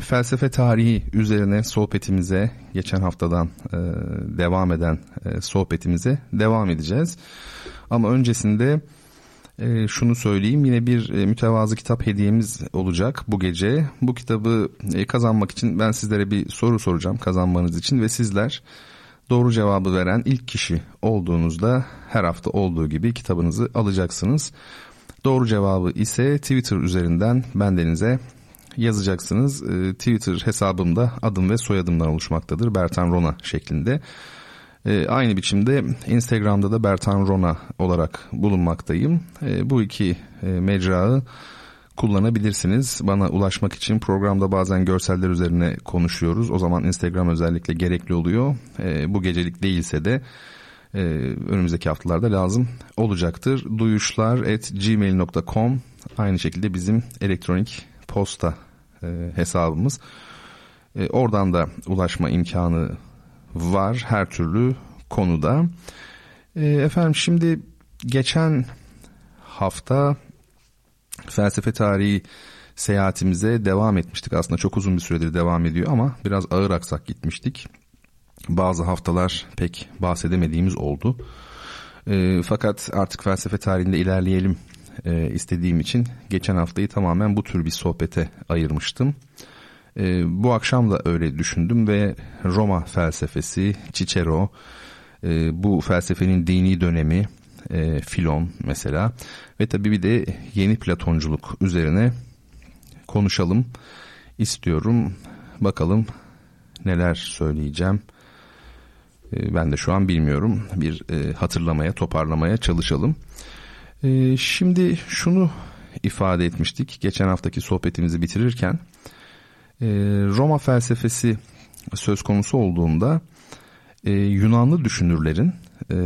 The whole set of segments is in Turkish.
felsefe tarihi üzerine sohbetimize, geçen haftadan e, devam eden e, sohbetimize devam edeceğiz. Ama öncesinde e, şunu söyleyeyim, yine bir e, mütevazı kitap hediyemiz olacak bu gece. Bu kitabı e, kazanmak için ben sizlere bir soru soracağım kazanmanız için ve sizler doğru cevabı veren ilk kişi olduğunuzda her hafta olduğu gibi kitabınızı alacaksınız. Doğru cevabı ise Twitter üzerinden bendenize yazacaksınız. E, Twitter hesabımda adım ve soyadımdan oluşmaktadır. Bertan Rona şeklinde. E, aynı biçimde Instagram'da da Bertan Rona olarak bulunmaktayım. E, bu iki e, mecrayı kullanabilirsiniz. Bana ulaşmak için programda bazen görseller üzerine konuşuyoruz. O zaman Instagram özellikle gerekli oluyor. Bu gecelik değilse de e, önümüzdeki haftalarda lazım olacaktır. Duyuşlar at gmail.com aynı şekilde bizim elektronik posta e, hesabımız. E, oradan da ulaşma imkanı var her türlü konuda. E, efendim şimdi geçen hafta felsefe tarihi seyahatimize devam etmiştik. Aslında çok uzun bir süredir devam ediyor ama biraz ağır aksak gitmiştik. Bazı haftalar pek bahsedemediğimiz oldu. E, fakat artık felsefe tarihinde ilerleyelim e, istediğim için geçen haftayı tamamen bu tür bir sohbete ayırmıştım. E, bu akşam da öyle düşündüm ve Roma felsefesi, Cicero, e, bu felsefenin dini dönemi, e, Filon mesela ve tabii bir de yeni Platonculuk üzerine konuşalım istiyorum. Bakalım neler söyleyeceğim. E, ben de şu an bilmiyorum. Bir e, hatırlamaya, toparlamaya çalışalım. E, şimdi şunu ifade etmiştik geçen haftaki sohbetimizi bitirirken. E, Roma felsefesi söz konusu olduğunda e, Yunanlı düşünürlerin e,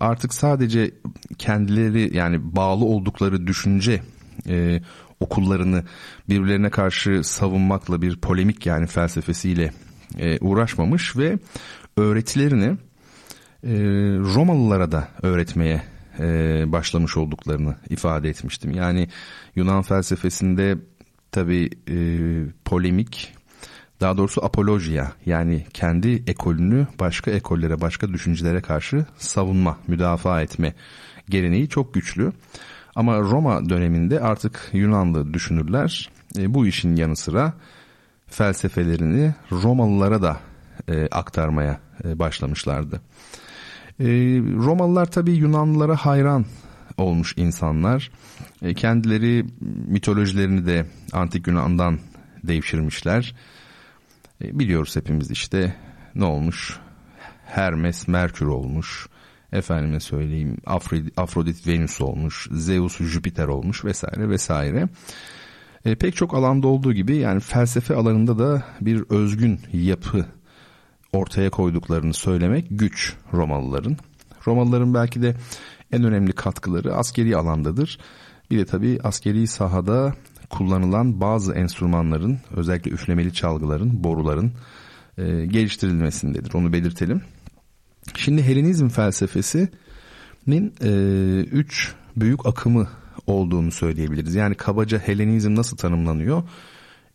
artık sadece kendileri yani bağlı oldukları düşünce e, okullarını birbirlerine karşı savunmakla bir polemik yani felsefesiyle e, uğraşmamış ve öğretilerini e, Romalılara da öğretmeye e, başlamış olduklarını ifade etmiştim. Yani Yunan felsefesinde tabi e, polemik daha doğrusu apolojiya yani kendi ekolünü başka ekollere başka düşüncelere karşı savunma müdafaa etme geleneği çok güçlü. Ama Roma döneminde artık Yunanlı düşünürler e, bu işin yanı sıra felsefelerini Romalılara da e, aktarmaya e, başlamışlardı. E, Romalılar tabi Yunanlılara hayran olmuş insanlar. E, kendileri mitolojilerini de antik Yunan'dan devşirmişler. E, biliyoruz hepimiz işte ne olmuş? Hermes Merkür olmuş. Efendime söyleyeyim Afrodit Venüs olmuş. Zeus Jüpiter olmuş vesaire vesaire. E, pek çok alanda olduğu gibi yani felsefe alanında da bir özgün yapı ortaya koyduklarını söylemek güç Romalıların. Romalıların belki de en önemli katkıları askeri alandadır. Bir de tabii askeri sahada kullanılan bazı enstrümanların özellikle üflemeli çalgıların, boruların e, geliştirilmesindedir. Onu belirtelim. Şimdi Helenizm felsefesinin e, üç büyük akımı olduğunu söyleyebiliriz. Yani kabaca Helenizm nasıl tanımlanıyor?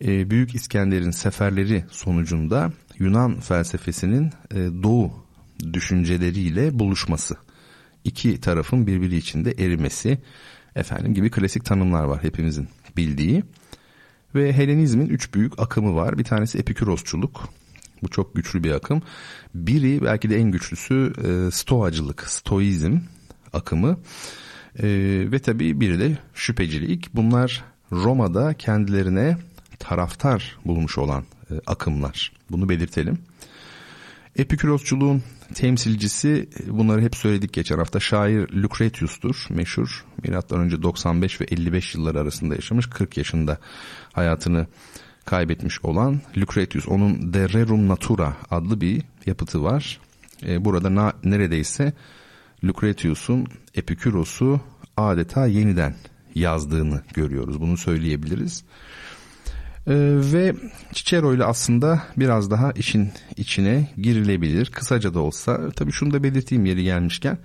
E, Büyük İskender'in seferleri sonucunda Yunan felsefesinin e, Doğu düşünceleriyle buluşması. İki tarafın birbiri içinde erimesi efendim gibi klasik tanımlar var hepimizin bildiği. Ve Helenizmin üç büyük akımı var. Bir tanesi Epikurosçuluk. Bu çok güçlü bir akım. Biri belki de en güçlüsü e, Stoacılık, Stoizm akımı. E, ve tabii biri de şüphecilik. Bunlar Roma'da kendilerine taraftar bulmuş olan akımlar. Bunu belirtelim. Epikurosçuluğun temsilcisi bunları hep söyledik geçen hafta şair Lucretius'tur meşhur. Milattan önce 95 ve 55 yılları arasında yaşamış 40 yaşında hayatını kaybetmiş olan Lucretius. Onun De Rerum Natura adlı bir yapıtı var. E, burada neredeyse Lucretius'un Epiküros'u adeta yeniden yazdığını görüyoruz. Bunu söyleyebiliriz. Ee, ve Cicero ile aslında biraz daha işin içine girilebilir. Kısaca da olsa tabii şunu da belirteyim yeri gelmişken.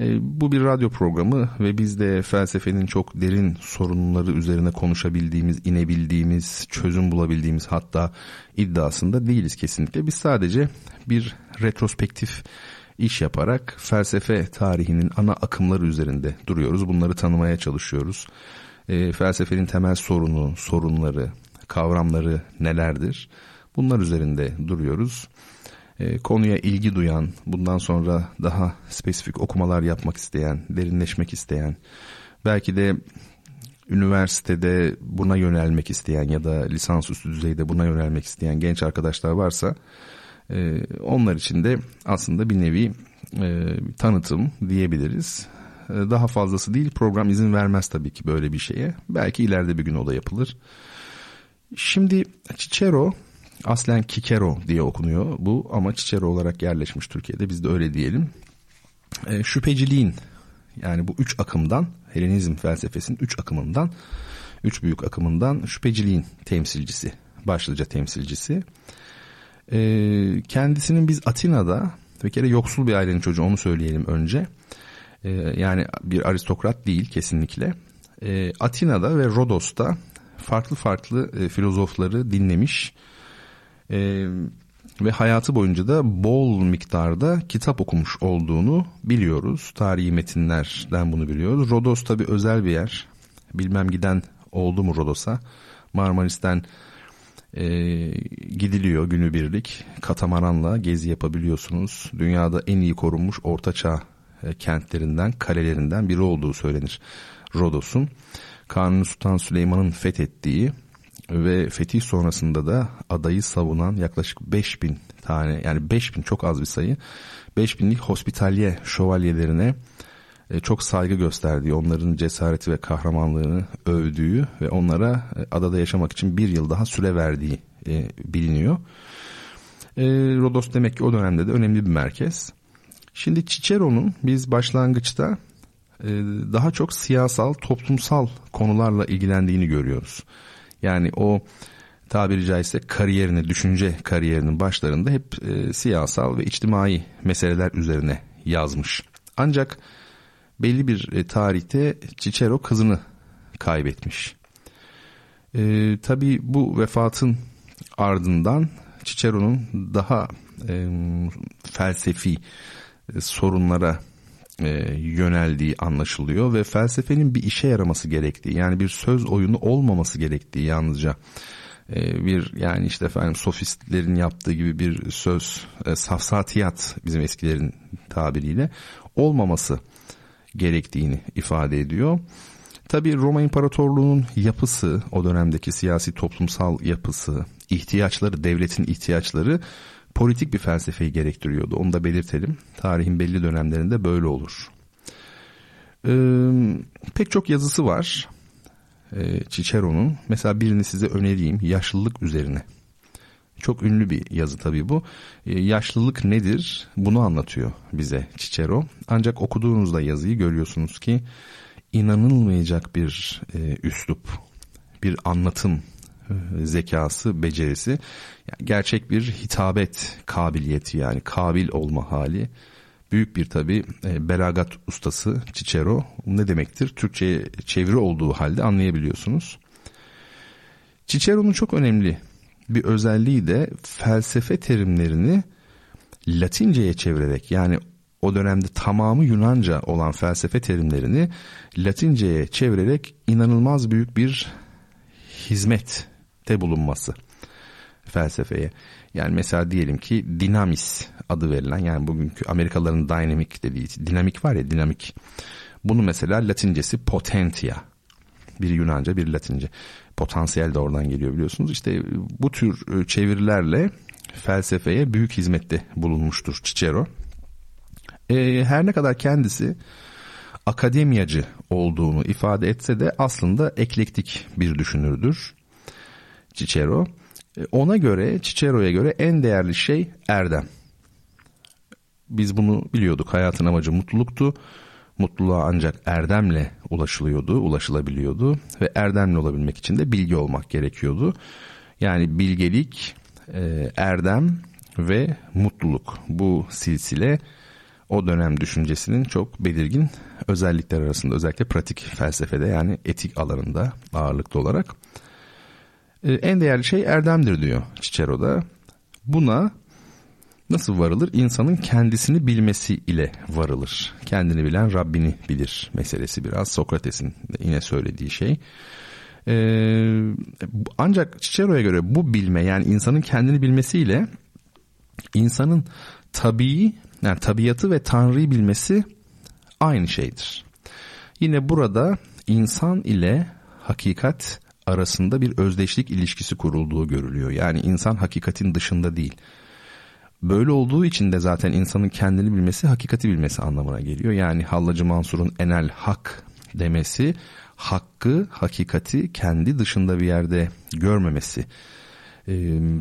E, bu bir radyo programı ve biz de felsefenin çok derin sorunları üzerine konuşabildiğimiz, inebildiğimiz, çözüm bulabildiğimiz hatta iddiasında değiliz kesinlikle. Biz sadece bir retrospektif iş yaparak felsefe tarihinin ana akımları üzerinde duruyoruz. Bunları tanımaya çalışıyoruz. E, felsefenin temel sorunu, sorunları, kavramları nelerdir? Bunlar üzerinde duruyoruz. E, konuya ilgi duyan, bundan sonra daha spesifik okumalar yapmak isteyen, derinleşmek isteyen, belki de üniversitede buna yönelmek isteyen ya da lisansüstü düzeyde buna yönelmek isteyen genç arkadaşlar varsa e, onlar için de aslında bir nevi e, tanıtım diyebiliriz. E, daha fazlası değil program izin vermez tabii ki böyle bir şeye. Belki ileride bir gün o da yapılır. Şimdi Cicero aslen Kikero diye okunuyor bu ama Cicero olarak yerleşmiş Türkiye'de biz de öyle diyelim. E, şüpheciliğin yani bu üç akımdan Helenizm felsefesinin üç akımından üç büyük akımından şüpheciliğin temsilcisi başlıca temsilcisi. E, kendisinin biz Atina'da bir kere yoksul bir ailenin çocuğu onu söyleyelim önce. E, yani bir aristokrat değil kesinlikle. E, Atina'da ve Rodos'ta farklı farklı e, filozofları dinlemiş e, ve hayatı boyunca da bol miktarda kitap okumuş olduğunu biliyoruz. Tarihi metinlerden bunu biliyoruz. Rodos tabi özel bir yer. Bilmem giden oldu mu Rodos'a. Marmaris'ten e, gidiliyor günübirlik. Katamaranla gezi yapabiliyorsunuz. Dünyada en iyi korunmuş ortaçağ e, kentlerinden, kalelerinden biri olduğu söylenir Rodos'un. Kanuni Sultan Süleyman'ın fethettiği ve fetih sonrasında da adayı savunan yaklaşık 5000 tane yani 5000 çok az bir sayı 5000'lik hospitalye şövalyelerine e, çok saygı gösterdiği, onların cesareti ve kahramanlığını övdüğü ve onlara e, adada yaşamak için bir yıl daha süre verdiği e, biliniyor. Rodos demek ki o dönemde de önemli bir merkez. Şimdi Cicero'nun biz başlangıçta daha çok siyasal, toplumsal konularla ilgilendiğini görüyoruz. Yani o tabiri caizse kariyerini, düşünce kariyerinin başlarında hep e, siyasal ve içtimai meseleler üzerine yazmış. Ancak belli bir e, tarihte Cicero kızını kaybetmiş. E, tabii bu vefatın ardından Cicero'nun daha e, felsefi e, sorunlara e, yöneldiği anlaşılıyor ve felsefenin bir işe yaraması gerektiği yani bir söz oyunu olmaması gerektiği yalnızca e, bir yani işte efendim sofistlerin yaptığı gibi bir söz e, safsatiyat bizim eskilerin tabiriyle olmaması gerektiğini ifade ediyor. Tabi Roma İmparatorluğu'nun yapısı, o dönemdeki siyasi toplumsal yapısı, ihtiyaçları, devletin ihtiyaçları politik bir felsefeyi gerektiriyordu. Onu da belirtelim. Tarihin belli dönemlerinde böyle olur. Ee, pek çok yazısı var e, Cicero'nun. Mesela birini size önereyim. Yaşlılık üzerine. Çok ünlü bir yazı tabii bu. Ee, yaşlılık nedir? Bunu anlatıyor bize Cicero. Ancak okuduğunuzda yazıyı görüyorsunuz ki inanılmayacak bir e, üslup, bir anlatım zekası, becerisi. Yani gerçek bir hitabet kabiliyeti yani kabil olma hali. Büyük bir tabi e, belagat ustası Cicero ne demektir? Türkçe'ye çeviri olduğu halde anlayabiliyorsunuz. Cicero'nun çok önemli bir özelliği de felsefe terimlerini Latince'ye çevirerek yani o dönemde tamamı Yunanca olan felsefe terimlerini Latince'ye çevirerek inanılmaz büyük bir hizmet de bulunması felsefeye. Yani mesela diyelim ki dinamis adı verilen yani bugünkü Amerikalıların dynamic dediği dinamik var ya dinamik. Bunu mesela latincesi potentia. Bir Yunanca bir Latince. Potansiyel de oradan geliyor biliyorsunuz. İşte bu tür e, çevirilerle felsefeye büyük hizmette bulunmuştur Cicero. Ee, her ne kadar kendisi akademiyacı olduğunu ifade etse de aslında eklektik bir düşünürdür. Cicero. E, ona göre, Cicero'ya göre en değerli şey erdem. Biz bunu biliyorduk. Hayatın amacı mutluluktu. Mutluluğa ancak erdemle ulaşılıyordu, ulaşılabiliyordu ve erdemli olabilmek için de bilgi olmak gerekiyordu. Yani bilgelik, e, erdem ve mutluluk bu silsile o dönem düşüncesinin çok belirgin özellikler arasında özellikle pratik felsefede yani etik alanında ağırlıklı olarak. E, en değerli şey erdemdir diyor Cicero'da. Buna nasıl varılır? İnsanın kendisini bilmesi ile varılır. Kendini bilen Rabbini bilir meselesi biraz Sokrates'in yine söylediği şey. Ee, ancak Cicero'ya göre bu bilme yani insanın kendini bilmesiyle insanın tabii yani tabiatı ve Tanrı'yı bilmesi aynı şeydir. Yine burada insan ile hakikat arasında bir özdeşlik ilişkisi kurulduğu görülüyor. Yani insan hakikatin dışında değil. Böyle olduğu için de zaten insanın kendini bilmesi hakikati bilmesi anlamına geliyor. Yani Hallacı Mansur'un enel hak demesi hakkı, hakikati kendi dışında bir yerde görmemesi ee,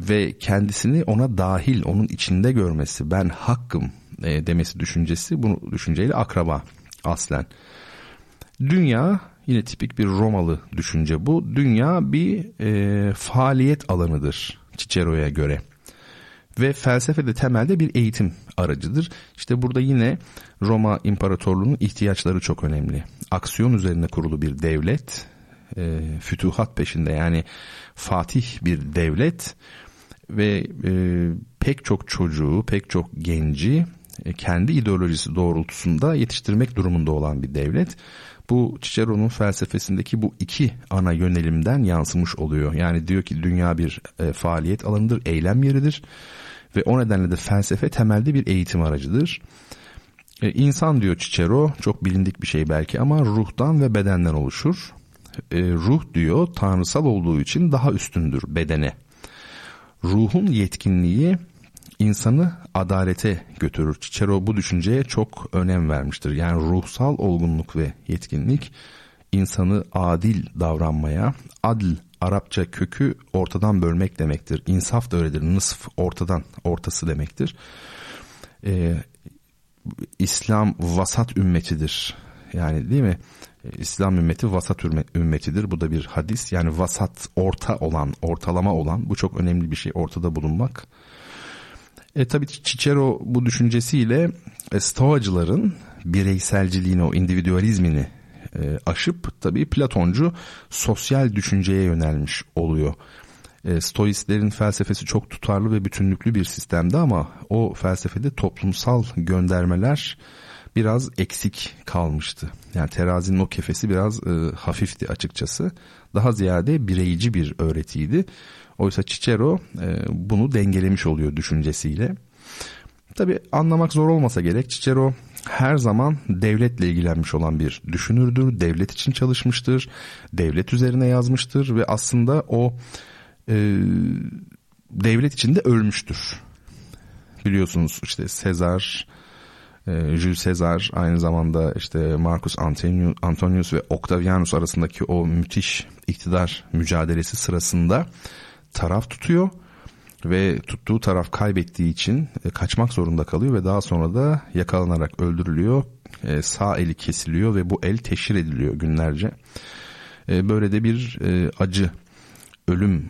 ve kendisini ona dahil, onun içinde görmesi, ben hakkım e, demesi düşüncesi bu düşünceyle akraba aslen. Dünya yine tipik bir Romalı düşünce bu. Dünya bir e, faaliyet alanıdır Cicero'ya göre. Ve felsefe de temelde bir eğitim aracıdır. İşte burada yine Roma İmparatorluğu'nun ihtiyaçları çok önemli. Aksiyon üzerine kurulu bir devlet, e, fütuhat peşinde yani fatih bir devlet ve e, pek çok çocuğu, pek çok genci e, kendi ideolojisi doğrultusunda yetiştirmek durumunda olan bir devlet. Bu Cicero'nun felsefesindeki bu iki ana yönelimden yansımış oluyor. Yani diyor ki dünya bir e, faaliyet alanıdır, eylem yeridir ve o nedenle de felsefe temelde bir eğitim aracıdır. E, insan diyor Cicero çok bilindik bir şey belki ama ruhtan ve bedenden oluşur. E, ruh diyor tanrısal olduğu için daha üstündür bedene. Ruhun yetkinliği insanı adalete götürür. Cicero bu düşünceye çok önem vermiştir. Yani ruhsal olgunluk ve yetkinlik insanı adil davranmaya, adil Arapça kökü ortadan bölmek demektir. İnsaf da öyledir. Nısf ortadan, ortası demektir. Ee, İslam vasat ümmetidir. Yani değil mi? İslam ümmeti vasat ümmetidir. Bu da bir hadis. Yani vasat, orta olan, ortalama olan. Bu çok önemli bir şey. Ortada bulunmak. E tabi Cicero bu düşüncesiyle e, Stoacıların bireyselciliğini, o individualizmini e, aşıp tabii Platoncu sosyal düşünceye yönelmiş oluyor. E, Stoistlerin felsefesi çok tutarlı ve bütünlüklü bir sistemdi ama o felsefede toplumsal göndermeler biraz eksik kalmıştı. Yani terazinin o kefesi biraz e, hafifti açıkçası. Daha ziyade bireyci bir öğretiydi. Oysa Cicero e, bunu dengelemiş oluyor düşüncesiyle. Tabi anlamak zor olmasa gerek Cicero her zaman devletle ilgilenmiş olan bir düşünürdür. Devlet için çalışmıştır. Devlet üzerine yazmıştır ve aslında o e, devlet içinde ölmüştür. Biliyorsunuz işte Sezar, e, Jules Caesar aynı zamanda işte Marcus Antonius ve Octavianus arasındaki o müthiş iktidar mücadelesi sırasında taraf tutuyor ve tuttuğu taraf kaybettiği için e, kaçmak zorunda kalıyor ve daha sonra da yakalanarak öldürülüyor. E, sağ eli kesiliyor ve bu el teşhir ediliyor günlerce. E, böyle de bir acı ölüm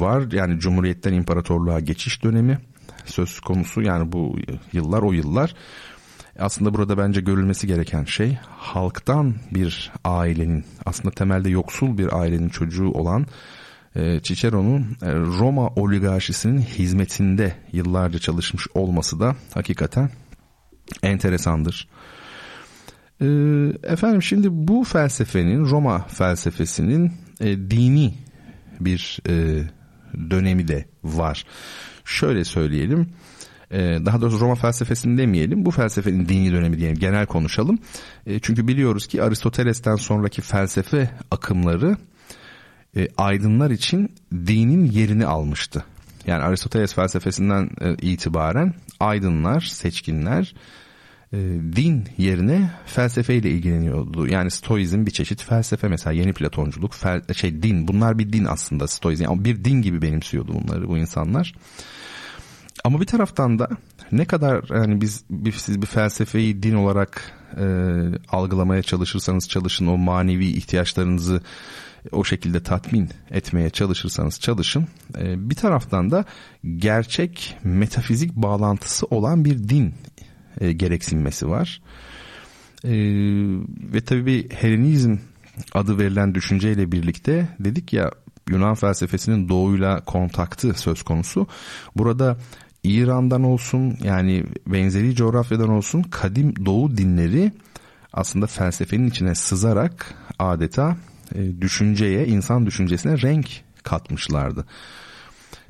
var. Yani Cumhuriyet'ten imparatorluğa geçiş dönemi söz konusu. Yani bu yıllar o yıllar. Aslında burada bence görülmesi gereken şey halktan bir ailenin aslında temelde yoksul bir ailenin çocuğu olan Cicero'nun e, Roma oligarşisinin hizmetinde yıllarca çalışmış olması da hakikaten enteresandır. E, efendim şimdi bu felsefenin Roma felsefesinin dini bir dönemi de var. Şöyle söyleyelim daha doğrusu Roma felsefesini demeyelim bu felsefenin dini dönemi diyelim genel konuşalım. Çünkü biliyoruz ki Aristoteles'ten sonraki felsefe akımları e, aydınlar için dinin yerini almıştı. Yani Aristoteles felsefesinden e, itibaren aydınlar, seçkinler e, din yerine felsefeyle ilgileniyordu. Yani stoizm bir çeşit felsefe mesela yeni platonculuk, fel, şey din bunlar bir din aslında stoizm. Yani bir din gibi benimsiyordu bunları bu insanlar. Ama bir taraftan da ne kadar yani biz bir, siz bir felsefeyi din olarak e, algılamaya çalışırsanız çalışın o manevi ihtiyaçlarınızı o şekilde tatmin etmeye çalışırsanız çalışın. E, bir taraftan da gerçek metafizik bağlantısı olan bir din e, gereksinmesi var. E, ve tabii bir Helenizm adı verilen düşünceyle birlikte dedik ya Yunan felsefesinin doğuyla kontaktı söz konusu. Burada İran'dan olsun yani benzeri coğrafyadan olsun kadim doğu dinleri aslında felsefenin içine sızarak adeta e, düşünceye, insan düşüncesine renk katmışlardı.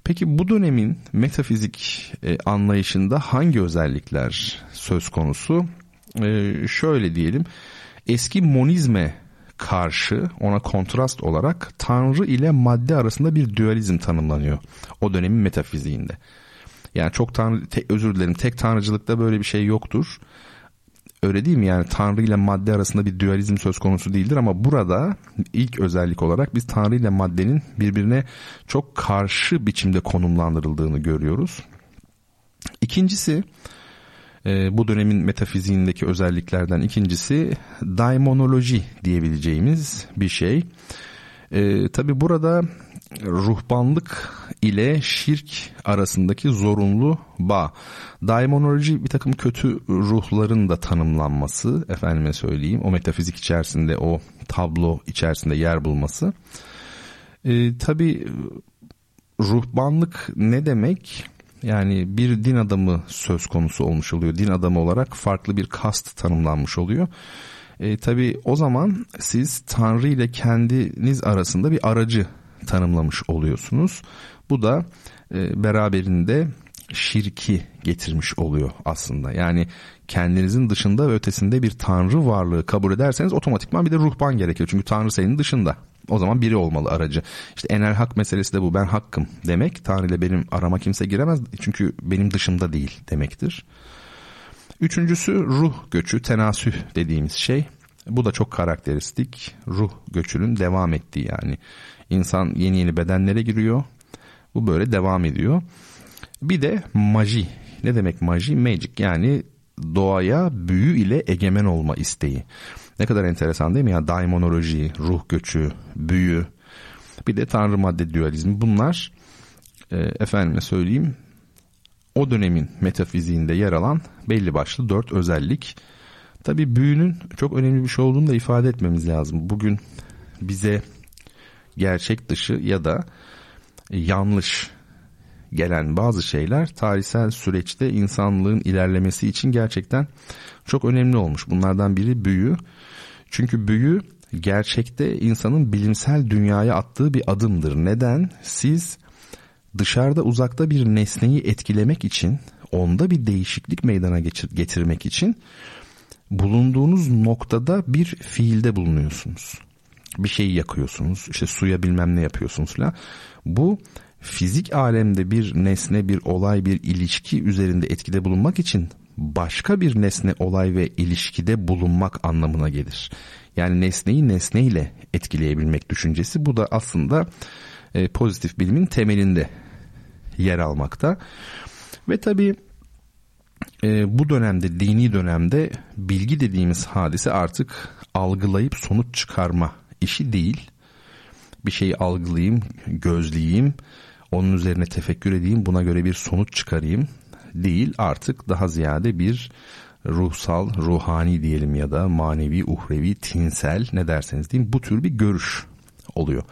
Peki bu dönemin metafizik e, anlayışında hangi özellikler söz konusu? E, şöyle diyelim, eski monizme karşı ona kontrast olarak tanrı ile madde arasında bir dualizm tanımlanıyor o dönemin metafiziğinde. Yani çok tanrı, te, özür dilerim tek tanrıcılıkta böyle bir şey yoktur. Öyle değil mi? Yani Tanrı ile madde arasında bir dualizm söz konusu değildir ama burada ilk özellik olarak biz Tanrı ile maddenin birbirine çok karşı biçimde konumlandırıldığını görüyoruz. İkincisi e, bu dönemin metafiziğindeki özelliklerden ikincisi daimonoloji diyebileceğimiz bir şey. E, Tabi burada ruhbanlık ile şirk arasındaki zorunlu bağ. Daimonoloji bir takım kötü ruhların da tanımlanması efendime söyleyeyim o metafizik içerisinde o tablo içerisinde yer bulması. E, Tabi ruhbanlık ne demek? Yani bir din adamı söz konusu olmuş oluyor. Din adamı olarak farklı bir kast tanımlanmış oluyor. E, tabii o zaman siz Tanrı ile kendiniz arasında bir aracı tanımlamış oluyorsunuz. Bu da e, beraberinde şirki getirmiş oluyor aslında. Yani kendinizin dışında ve ötesinde bir tanrı varlığı kabul ederseniz otomatikman bir de ruhban gerekiyor. Çünkü tanrı senin dışında. O zaman biri olmalı aracı. İşte enel hak meselesi de bu. Ben hakkım demek. Tanrı ile benim arama kimse giremez. Çünkü benim dışımda değil demektir. Üçüncüsü ruh göçü, tenasüh dediğimiz şey. Bu da çok karakteristik. Ruh göçünün devam ettiği yani. İnsan yeni yeni bedenlere giriyor. Bu böyle devam ediyor. Bir de maji. Ne demek maji? Magic yani doğaya büyü ile egemen olma isteği. Ne kadar enteresan değil mi ya? Daimonoloji, ruh göçü, büyü, bir de tanrı madde dualizmi. Bunlar e, efendime söyleyeyim o dönemin metafiziğinde yer alan belli başlı dört özellik. Tabi büyünün çok önemli bir şey olduğunu da ifade etmemiz lazım. Bugün bize gerçek dışı ya da yanlış gelen bazı şeyler tarihsel süreçte insanlığın ilerlemesi için gerçekten çok önemli olmuş. Bunlardan biri büyü. Çünkü büyü gerçekte insanın bilimsel dünyaya attığı bir adımdır. Neden? Siz dışarıda uzakta bir nesneyi etkilemek için, onda bir değişiklik meydana getirmek için bulunduğunuz noktada bir fiilde bulunuyorsunuz. Bir şeyi yakıyorsunuz, işte suya bilmem ne yapıyorsunuz falan. Bu fizik alemde bir nesne, bir olay, bir ilişki üzerinde etkide bulunmak için başka bir nesne, olay ve ilişkide bulunmak anlamına gelir. Yani nesneyi nesneyle etkileyebilmek düşüncesi bu da aslında e, pozitif bilimin temelinde yer almakta. Ve tabii e, bu dönemde dini dönemde bilgi dediğimiz hadise artık algılayıp sonuç çıkarma işi değil. Bir şeyi algılayayım, gözleyeyim, onun üzerine tefekkür edeyim, buna göre bir sonuç çıkarayım değil. Artık daha ziyade bir ruhsal, ruhani diyelim ya da manevi, uhrevi, tinsel ne derseniz diyeyim bu tür bir görüş oluyor.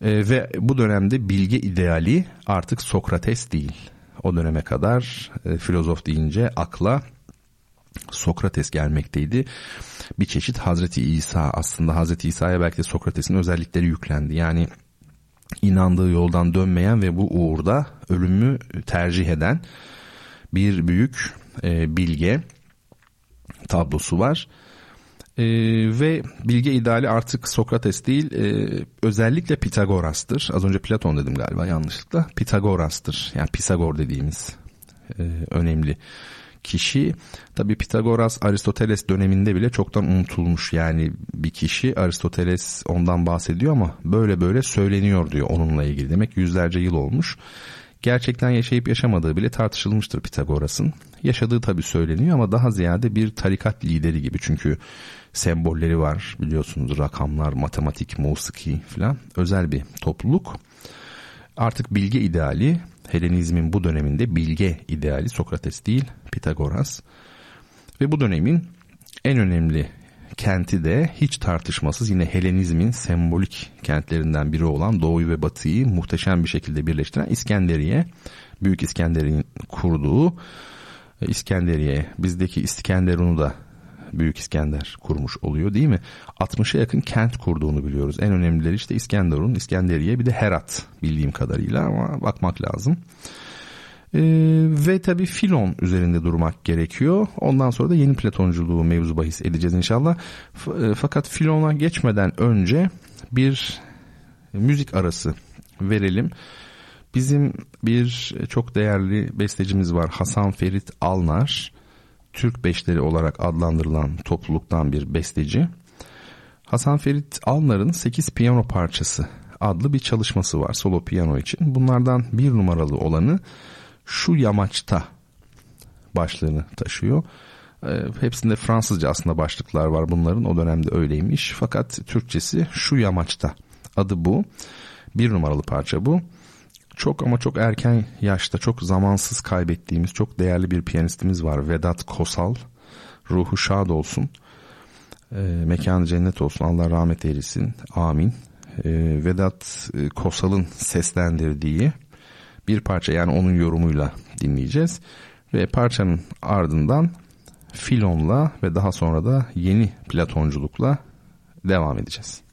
E, ve bu dönemde bilge ideali artık Sokrates değil. O döneme kadar e, filozof deyince akla Sokrates gelmekteydi. Bir çeşit Hazreti İsa aslında Hazreti İsa'ya belki de Sokrates'in özellikleri yüklendi. Yani inandığı yoldan dönmeyen ve bu uğurda ölümü tercih eden bir büyük e, bilge tablosu var. E, ve bilge ideali artık Sokrates değil e, özellikle Pitagoras'tır. Az önce Platon dedim galiba yanlışlıkla. Pitagoras'tır. Yani Pisagor dediğimiz e, önemli kişi. Tabi Pitagoras Aristoteles döneminde bile çoktan unutulmuş yani bir kişi Aristoteles ondan bahsediyor ama böyle böyle söyleniyor diyor onunla ilgili. Demek yüzlerce yıl olmuş. Gerçekten yaşayıp yaşamadığı bile tartışılmıştır Pitagoras'ın. Yaşadığı tabi söyleniyor ama daha ziyade bir tarikat lideri gibi çünkü sembolleri var biliyorsunuz rakamlar, matematik, musiki falan özel bir topluluk. Artık bilge ideali Helenizmin bu döneminde bilge ideali Sokrates değil Pitagoras. Ve bu dönemin en önemli kenti de hiç tartışmasız yine Helenizmin sembolik kentlerinden biri olan Doğu'yu ve Batı'yı muhteşem bir şekilde birleştiren İskenderiye. Büyük İskender'in kurduğu İskenderiye bizdeki İskenderun'u da Büyük İskender kurmuş oluyor değil mi? 60'a yakın kent kurduğunu biliyoruz. En önemlileri işte İskenderun, İskenderiye bir de Herat bildiğim kadarıyla ama bakmak lazım. Ee, ve tabi Filon üzerinde durmak gerekiyor. Ondan sonra da yeni Platonculuğu mevzu bahis edeceğiz inşallah. F- e, fakat Filon'a geçmeden önce bir müzik arası verelim. Bizim bir çok değerli bestecimiz var Hasan Ferit Alnar. Türk Beşleri olarak adlandırılan topluluktan bir besteci. Hasan Ferit Alnar'ın 8 piyano parçası adlı bir çalışması var solo piyano için. Bunlardan bir numaralı olanı Şu Yamaçta başlığını taşıyor. Ee, hepsinde Fransızca aslında başlıklar var bunların o dönemde öyleymiş. Fakat Türkçesi Şu Yamaçta adı bu. Bir numaralı parça bu çok ama çok erken yaşta çok zamansız kaybettiğimiz çok değerli bir piyanistimiz var. Vedat Kosal. Ruhu şad olsun. E, mekanı cennet olsun. Allah rahmet eylesin. Amin. E, Vedat Kosal'ın seslendirdiği bir parça yani onun yorumuyla dinleyeceğiz. Ve parçanın ardından Filon'la ve daha sonra da yeni Platonculukla devam edeceğiz.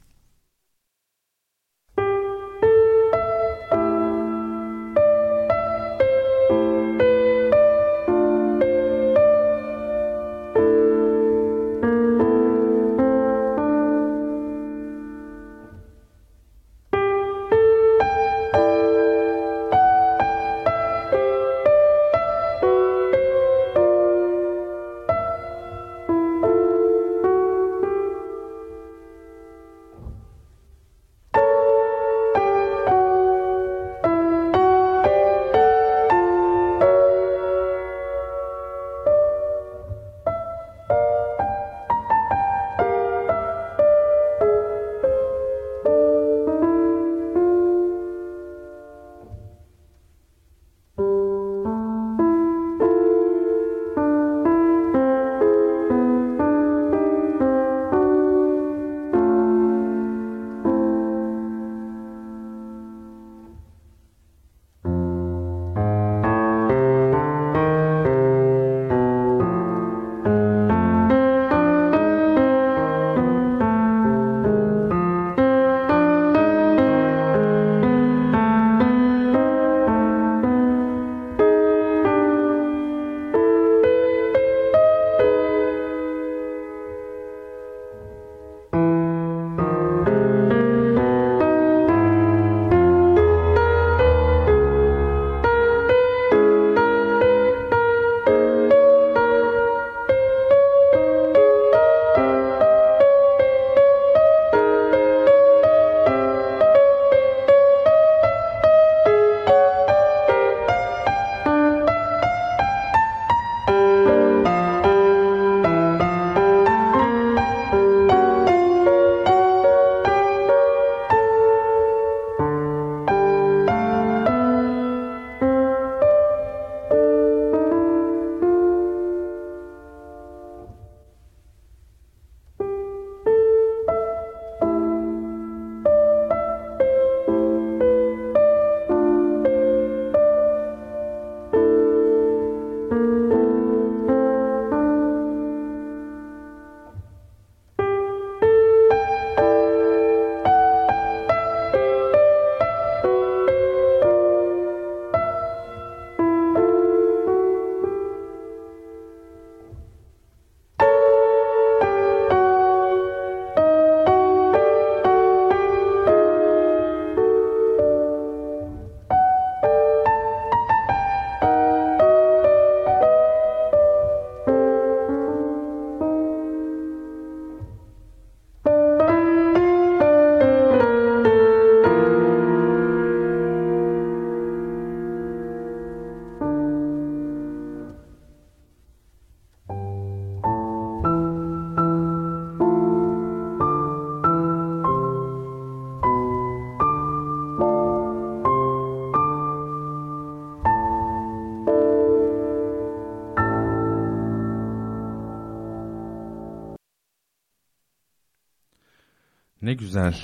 Güzel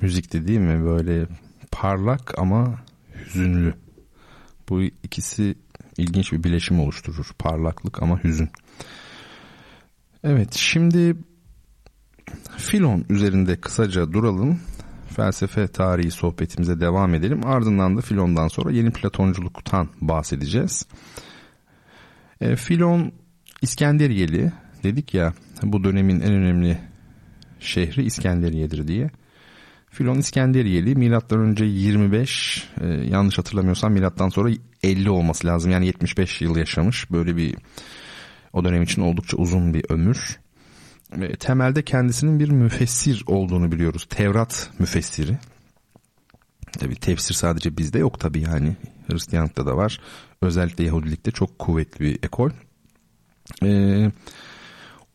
müzikti değil mi? Böyle parlak ama hüzünlü. Bu ikisi ilginç bir bileşim oluşturur. Parlaklık ama hüzün. Evet şimdi Filon üzerinde kısaca duralım. Felsefe tarihi sohbetimize devam edelim. Ardından da Filon'dan sonra yeni Platonculuktan bahsedeceğiz. E, Filon İskenderiyeli dedik ya bu dönemin en önemli şehri İskenderiye'dir diye. Filon İskenderiyeli milattan önce 25 e, yanlış hatırlamıyorsam milattan sonra 50 olması lazım. Yani 75 yıl yaşamış. Böyle bir o dönem için oldukça uzun bir ömür. Ve temelde kendisinin bir müfessir olduğunu biliyoruz. Tevrat müfessiri. Tabi tefsir sadece bizde yok tabi yani. Hristiyanlıkta da var. Özellikle Yahudilikte çok kuvvetli bir ekol. Ee,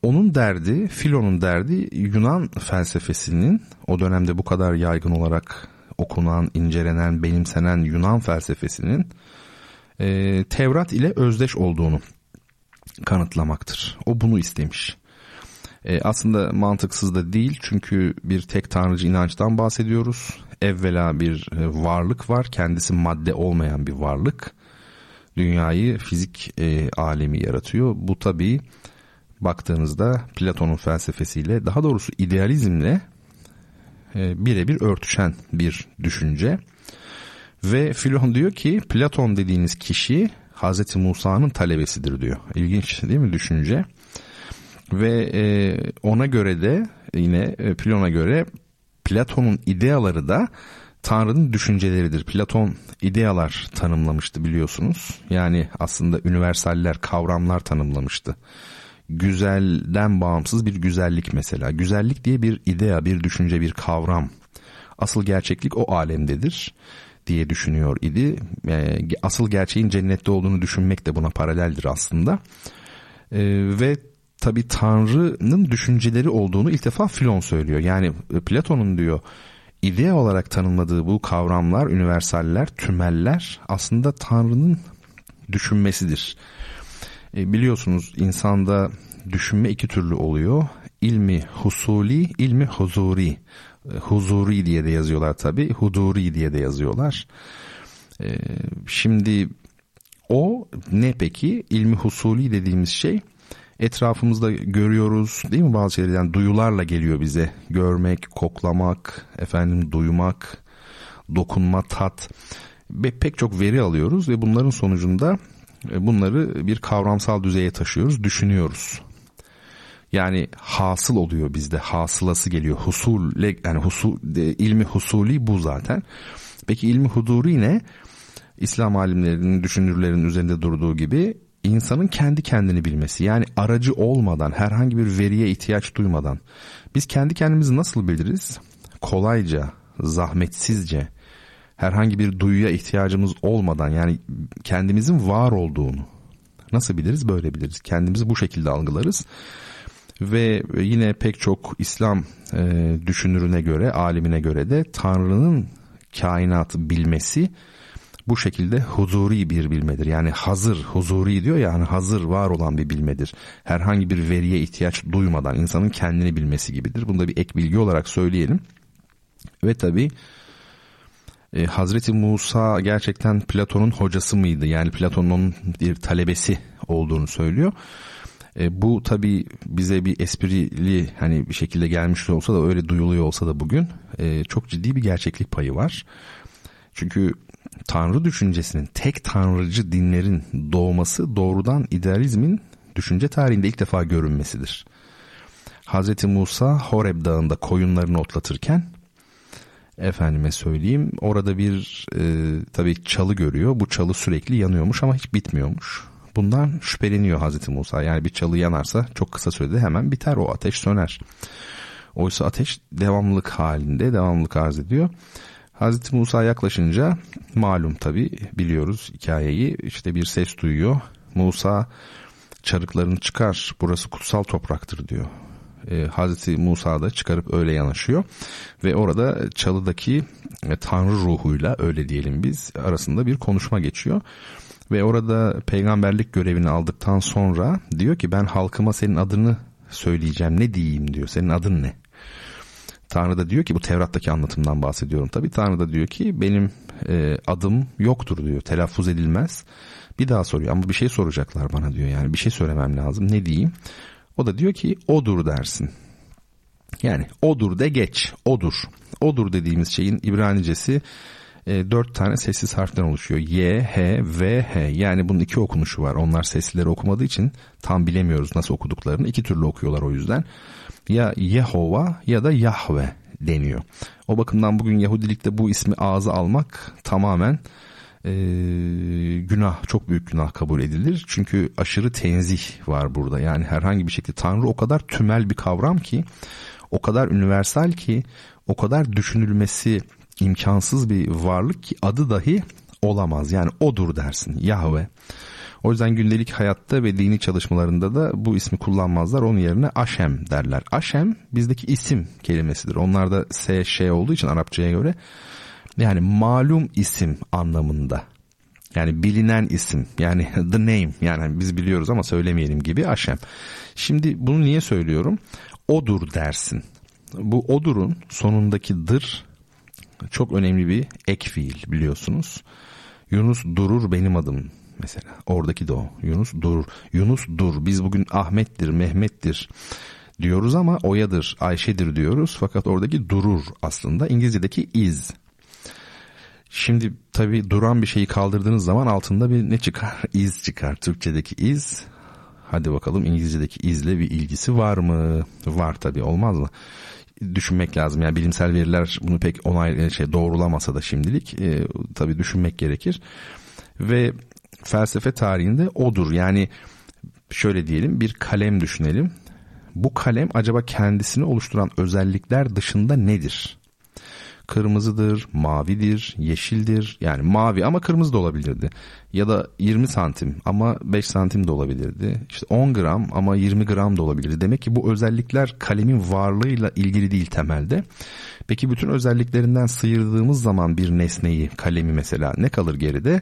onun derdi, Filon'un derdi Yunan felsefesinin o dönemde bu kadar yaygın olarak okunan, incelenen, benimsenen Yunan felsefesinin e, Tevrat ile özdeş olduğunu kanıtlamaktır. O bunu istemiş. E, aslında mantıksız da değil çünkü bir tek tanrıcı inançtan bahsediyoruz. Evvela bir e, varlık var, kendisi madde olmayan bir varlık. Dünyayı fizik e, alemi yaratıyor. Bu tabii baktığınızda Platon'un felsefesiyle daha doğrusu idealizmle e, birebir örtüşen bir düşünce. Ve Filon diyor ki Platon dediğiniz kişi Hazreti Musa'nın talebesidir diyor. İlginç değil mi düşünce? Ve e, ona göre de yine e, Platon'a göre Platon'un ideaları da Tanrı'nın düşünceleridir. Platon idealar tanımlamıştı biliyorsunuz. Yani aslında üniversaller, kavramlar tanımlamıştı. Güzelden bağımsız bir güzellik mesela. Güzellik diye bir idea, bir düşünce, bir kavram. Asıl gerçeklik o alemdedir diye düşünüyor idi. E, asıl gerçeğin cennette olduğunu düşünmek de buna paraleldir aslında. E, ve tabi Tanrı'nın düşünceleri olduğunu ilk defa Filon söylüyor. Yani e, Platon'un diyor idea olarak tanımladığı bu kavramlar, üniversaller, tümeller aslında Tanrı'nın düşünmesidir. E, biliyorsunuz insanda düşünme iki türlü oluyor. İlmi husuli, ilmi huzuri. E, huzuri diye de yazıyorlar tabi, huduri diye de yazıyorlar. E, şimdi o ne peki? İlmi husuli dediğimiz şey etrafımızda görüyoruz değil mi bazı şeyler yani duyularla geliyor bize görmek, koklamak, efendim duymak, dokunma, tat ve pek çok veri alıyoruz ve bunların sonucunda bunları bir kavramsal düzeye taşıyoruz, düşünüyoruz. Yani hasıl oluyor bizde, hasılası geliyor. Husul yani husul ilmi husuli bu zaten. Peki ilmi huduri ne? İslam alimlerinin, düşünürlerin üzerinde durduğu gibi insanın kendi kendini bilmesi yani aracı olmadan herhangi bir veriye ihtiyaç duymadan biz kendi kendimizi nasıl biliriz? Kolayca, zahmetsizce, herhangi bir duyuya ihtiyacımız olmadan yani kendimizin var olduğunu nasıl biliriz? Böyle biliriz. Kendimizi bu şekilde algılarız. Ve yine pek çok İslam e, düşünürüne göre, alimine göre de Tanrı'nın kainatı bilmesi bu şekilde huzuri bir bilmedir. Yani hazır, huzuri diyor ya hani hazır var olan bir bilmedir. Herhangi bir veriye ihtiyaç duymadan insanın kendini bilmesi gibidir. Bunu da bir ek bilgi olarak söyleyelim. Ve tabi e, Hazreti Musa gerçekten Platon'un hocası mıydı? Yani Platon'un bir talebesi olduğunu söylüyor. E, bu tabi bize bir esprili hani bir şekilde gelmiş olsa da öyle duyuluyor olsa da bugün e, çok ciddi bir gerçeklik payı var. Çünkü Tanrı düşüncesinin tek tanrıcı dinlerin doğması doğrudan idealizmin düşünce tarihinde ilk defa görünmesidir. Hz. Musa Horeb Dağı'nda koyunlarını otlatırken efendime söyleyeyim orada bir e, tabii çalı görüyor. Bu çalı sürekli yanıyormuş ama hiç bitmiyormuş. Bundan şüpheleniyor Hazreti Musa. Yani bir çalı yanarsa çok kısa sürede hemen biter o ateş söner. Oysa ateş devamlılık halinde devamlılık arz ediyor. Hazreti Musa yaklaşınca malum tabi biliyoruz hikayeyi işte bir ses duyuyor. Musa çarıklarını çıkar burası kutsal topraktır diyor. Ee, Hazreti Musa da çıkarıp öyle yanaşıyor ve orada çalıdaki e, Tanrı ruhuyla öyle diyelim biz arasında bir konuşma geçiyor. Ve orada peygamberlik görevini aldıktan sonra diyor ki ben halkıma senin adını söyleyeceğim ne diyeyim diyor senin adın ne? Tanrı da diyor ki bu Tevrat'taki anlatımdan bahsediyorum. Tabii Tanrı da diyor ki benim e, adım yoktur diyor. Telaffuz edilmez. Bir daha soruyor ama bir şey soracaklar bana diyor. Yani bir şey söylemem lazım. Ne diyeyim? O da diyor ki odur dersin. Yani odur de geç. Odur. Odur dediğimiz şeyin İbranicesi e, dört tane sessiz harften oluşuyor. Y, H, V, H. Yani bunun iki okunuşu var. Onlar seslileri okumadığı için tam bilemiyoruz nasıl okuduklarını. İki türlü okuyorlar o yüzden. Ya Yehova ya da Yahve deniyor. O bakımdan bugün Yahudilikte bu ismi ağza almak tamamen e, günah çok büyük günah kabul edilir. Çünkü aşırı tenzih var burada. Yani herhangi bir şekilde Tanrı o kadar tümel bir kavram ki o kadar üniversal ki o kadar düşünülmesi imkansız bir varlık ki adı dahi olamaz. Yani odur dersin Yahve. O yüzden gündelik hayatta ve dini çalışmalarında da bu ismi kullanmazlar. Onun yerine Aşem derler. Aşem bizdeki isim kelimesidir. Onlarda S, Ş olduğu için Arapçaya göre yani malum isim anlamında. Yani bilinen isim yani the name yani biz biliyoruz ama söylemeyelim gibi Aşem. Şimdi bunu niye söylüyorum? Odur dersin. Bu odurun sonundaki dır çok önemli bir ek fiil biliyorsunuz. Yunus durur benim adım mesela. Oradaki de o. Yunus durur. Yunus dur. Biz bugün Ahmet'tir, Mehmet'tir diyoruz ama Oya'dır, Ayşe'dir diyoruz. Fakat oradaki durur aslında. İngilizce'deki is. Şimdi tabi duran bir şeyi kaldırdığınız zaman altında bir ne çıkar? İz çıkar. Türkçedeki iz. Hadi bakalım İngilizce'deki izle bir ilgisi var mı? Var tabi olmaz mı? düşünmek lazım. Yani bilimsel veriler bunu pek onay şey doğrulamasa da şimdilik e, tabii düşünmek gerekir. Ve felsefe tarihinde odur. Yani şöyle diyelim bir kalem düşünelim. Bu kalem acaba kendisini oluşturan özellikler dışında nedir? Kırmızıdır, mavidir, yeşildir. Yani mavi ama kırmızı da olabilirdi. Ya da 20 santim ama 5 santim de olabilirdi. İşte 10 gram ama 20 gram da olabilirdi. Demek ki bu özellikler kalemin varlığıyla ilgili değil temelde. Peki bütün özelliklerinden sıyırdığımız zaman bir nesneyi, kalemi mesela ne kalır geride?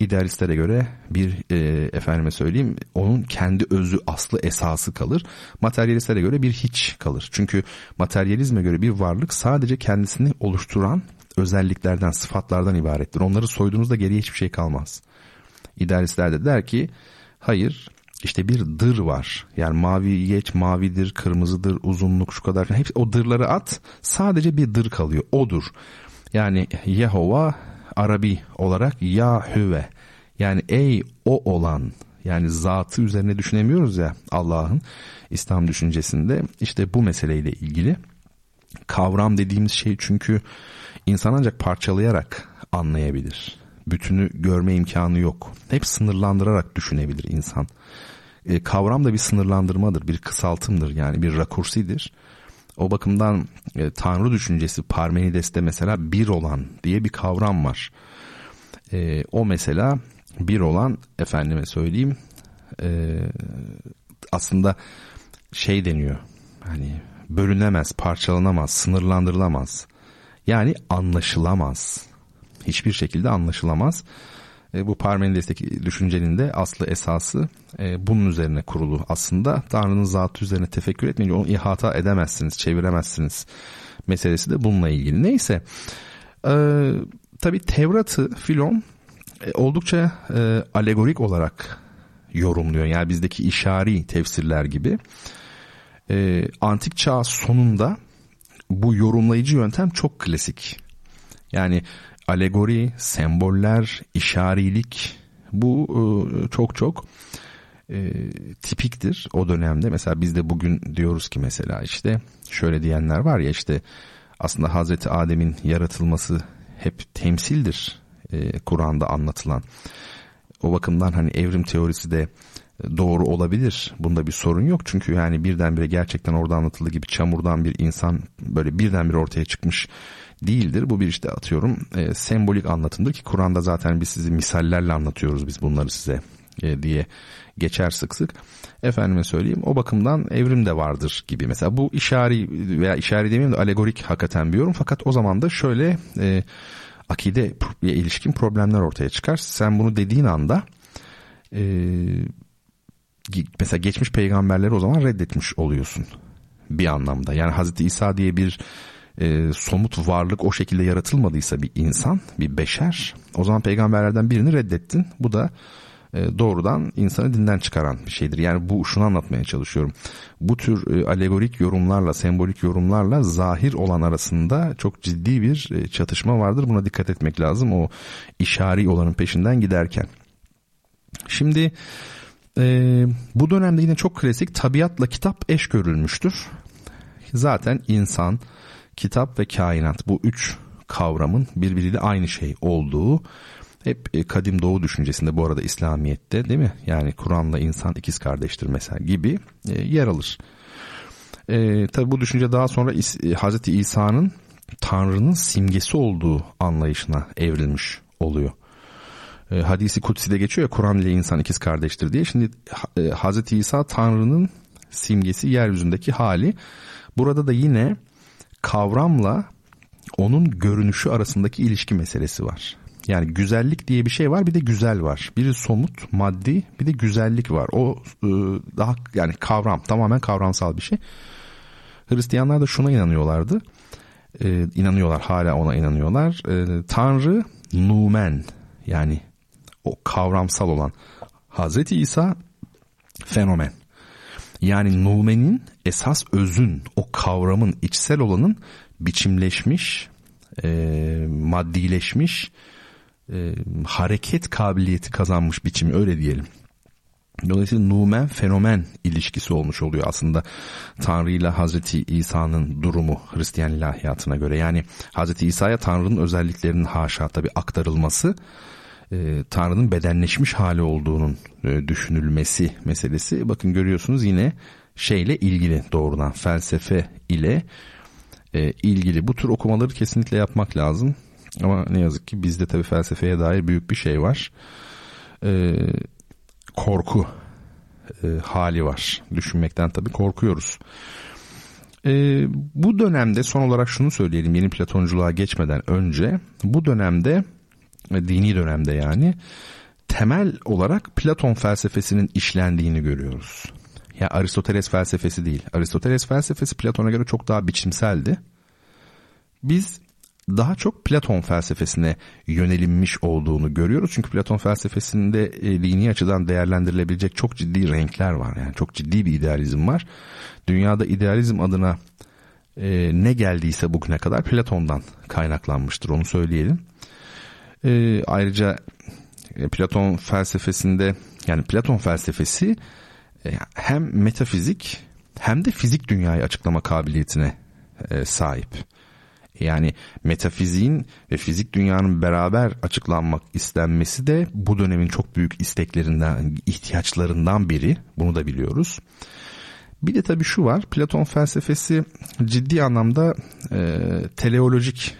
İdealistlere göre bir e, efendime söyleyeyim onun kendi özü aslı esası kalır. Materyalistlere göre bir hiç kalır. Çünkü materyalizme göre bir varlık sadece kendisini oluşturan özelliklerden, sıfatlardan ibarettir. Onları soyduğunuzda geriye hiçbir şey kalmaz. İdealistler de der ki hayır işte bir dır var. Yani mavi geç mavidir, kırmızıdır, uzunluk şu kadar. Hepsi o dırları at sadece bir dır kalıyor. Odur. Yani Yehova Arabi olarak Yahüve yani ey o olan yani zatı üzerine düşünemiyoruz ya Allah'ın İslam düşüncesinde işte bu meseleyle ilgili kavram dediğimiz şey çünkü insan ancak parçalayarak anlayabilir. Bütünü görme imkanı yok. Hep sınırlandırarak düşünebilir insan. E, kavram da bir sınırlandırmadır, bir kısaltımdır yani bir rakursidir. O bakımdan e, Tanrı düşüncesi Parmenides'te mesela bir olan diye bir kavram var. E, o mesela bir olan efendime söyleyeyim e, aslında şey deniyor hani bölünemez, parçalanamaz, sınırlandırılamaz. Yani anlaşılamaz. Hiçbir şekilde anlaşılamaz. E, bu Parmenides'teki düşüncenin de aslı esası e, bunun üzerine kurulu. Aslında Tanrı'nın zatı üzerine tefekkür etmeyince onu ihata edemezsiniz, çeviremezsiniz meselesi de bununla ilgili. Neyse e, tabi Tevrat'ı Filon e, oldukça e, alegorik olarak yorumluyor. Yani bizdeki işari tefsirler gibi. E, antik çağ sonunda bu yorumlayıcı yöntem çok klasik. Yani alegori, semboller, işarilik bu e, çok çok e, tipiktir o dönemde. Mesela biz de bugün diyoruz ki mesela işte şöyle diyenler var ya işte aslında Hazreti Adem'in yaratılması hep temsildir e, Kur'an'da anlatılan. O bakımdan hani evrim teorisi de doğru olabilir. Bunda bir sorun yok. Çünkü yani birdenbire gerçekten orada anlatıldığı gibi çamurdan bir insan böyle birdenbire ortaya çıkmış değildir. Bu bir işte atıyorum e, sembolik anlatımdır ki Kur'an'da zaten biz sizi misallerle anlatıyoruz biz bunları size e, diye geçer sık sık. Efendime söyleyeyim o bakımdan evrim de vardır gibi. Mesela bu işari veya işari demeyeyim de alegorik hakikaten bir yorum. Fakat o zaman da şöyle e, akide ilişkin problemler ortaya çıkar. Sen bunu dediğin anda e, mesela geçmiş peygamberleri o zaman reddetmiş oluyorsun bir anlamda. Yani Hazreti İsa diye bir e, somut varlık o şekilde yaratılmadıysa bir insan, bir beşer o zaman peygamberlerden birini reddettin. Bu da e, doğrudan insanı dinden çıkaran bir şeydir. Yani bu şunu anlatmaya çalışıyorum. Bu tür e, alegorik yorumlarla, sembolik yorumlarla zahir olan arasında çok ciddi bir e, çatışma vardır. Buna dikkat etmek lazım o işari olanın peşinden giderken. Şimdi e, bu dönemde yine çok klasik tabiatla kitap eş görülmüştür. Zaten insan, kitap ve kainat bu üç kavramın birbiriyle aynı şey olduğu hep e, kadim doğu düşüncesinde bu arada İslamiyet'te değil mi? Yani Kur'an'la insan ikiz kardeştir mesela gibi e, yer alır. E, tabi bu düşünce daha sonra e, Hazreti İsa'nın Tanrı'nın simgesi olduğu anlayışına evrilmiş oluyor. E, hadisi Kutsi'de geçiyor ya Kur'an ile insan ikiz kardeştir diye. Şimdi e, Hazreti İsa Tanrı'nın simgesi yeryüzündeki hali. Burada da yine kavramla onun görünüşü arasındaki ilişki meselesi var. Yani güzellik diye bir şey var bir de güzel var. Biri somut, maddi bir de güzellik var. O e, daha yani kavram tamamen kavramsal bir şey. Hristiyanlar da şuna inanıyorlardı. E, inanıyorlar hala ona inanıyorlar. E, Tanrı numen yani o kavramsal olan Hazreti İsa fenomen. Yani numenin esas özün o kavramın içsel olanın biçimleşmiş, e, maddileşmiş, e, hareket kabiliyeti kazanmış biçimi öyle diyelim. Dolayısıyla numen fenomen ilişkisi olmuş oluyor aslında Tanrı ile Hazreti İsa'nın durumu Hristiyan ilahiyatına göre. Yani Hazreti İsa'ya Tanrı'nın özelliklerinin haşa tabi aktarılması e, Tanrı'nın bedenleşmiş hali olduğunun e, düşünülmesi meselesi. Bakın görüyorsunuz yine şeyle ilgili doğrudan felsefe ile e, ilgili bu tür okumaları kesinlikle yapmak lazım. Ama ne yazık ki bizde tabii felsefeye dair büyük bir şey var. E, korku e, hali var. Düşünmekten tabii korkuyoruz. E, bu dönemde son olarak şunu söyleyelim yeni Platonculuğa geçmeden önce bu dönemde e, dini dönemde yani temel olarak Platon felsefesinin işlendiğini görüyoruz. Ya Aristoteles felsefesi değil. Aristoteles felsefesi Platon'a göre çok daha biçimseldi. Biz daha çok Platon felsefesine yönelinmiş olduğunu görüyoruz. Çünkü Platon felsefesinde e, dini açıdan değerlendirilebilecek çok ciddi renkler var. Yani çok ciddi bir idealizm var. Dünyada idealizm adına e, ne geldiyse bugüne kadar Platon'dan kaynaklanmıştır onu söyleyelim. E, ayrıca e, Platon felsefesinde yani Platon felsefesi hem metafizik hem de fizik dünyayı açıklama kabiliyetine e, sahip. Yani metafiziğin ve fizik dünyanın beraber açıklanmak istenmesi de bu dönemin çok büyük isteklerinden, ihtiyaçlarından biri. Bunu da biliyoruz. Bir de tabii şu var. Platon felsefesi ciddi anlamda e, teleolojik,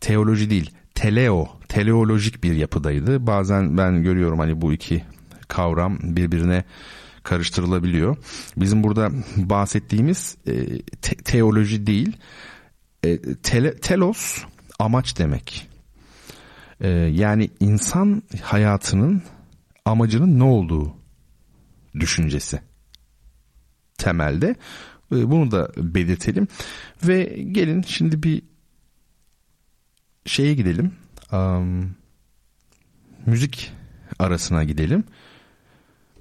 teoloji değil, teleo, teleolojik bir yapıdaydı. Bazen ben görüyorum hani bu iki kavram birbirine karıştırılabiliyor. Bizim burada bahsettiğimiz e, te- teoloji değil, e, tele, telos amaç demek. E, yani insan hayatının amacının ne olduğu düşüncesi temelde. E, bunu da belirtelim. Ve gelin şimdi bir şeye gidelim. Um, müzik arasına gidelim.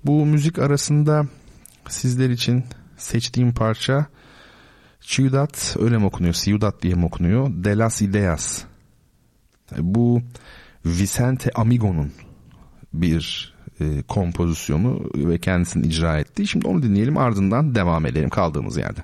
Bu müzik arasında sizler için seçtiğim parça Ciudad öyle mi okunuyor? Ciudad diye mi okunuyor? De las Ideas. Bu Vicente Amigo'nun bir e, kompozisyonu ve kendisini icra ettiği. Şimdi onu dinleyelim ardından devam edelim kaldığımız yerde.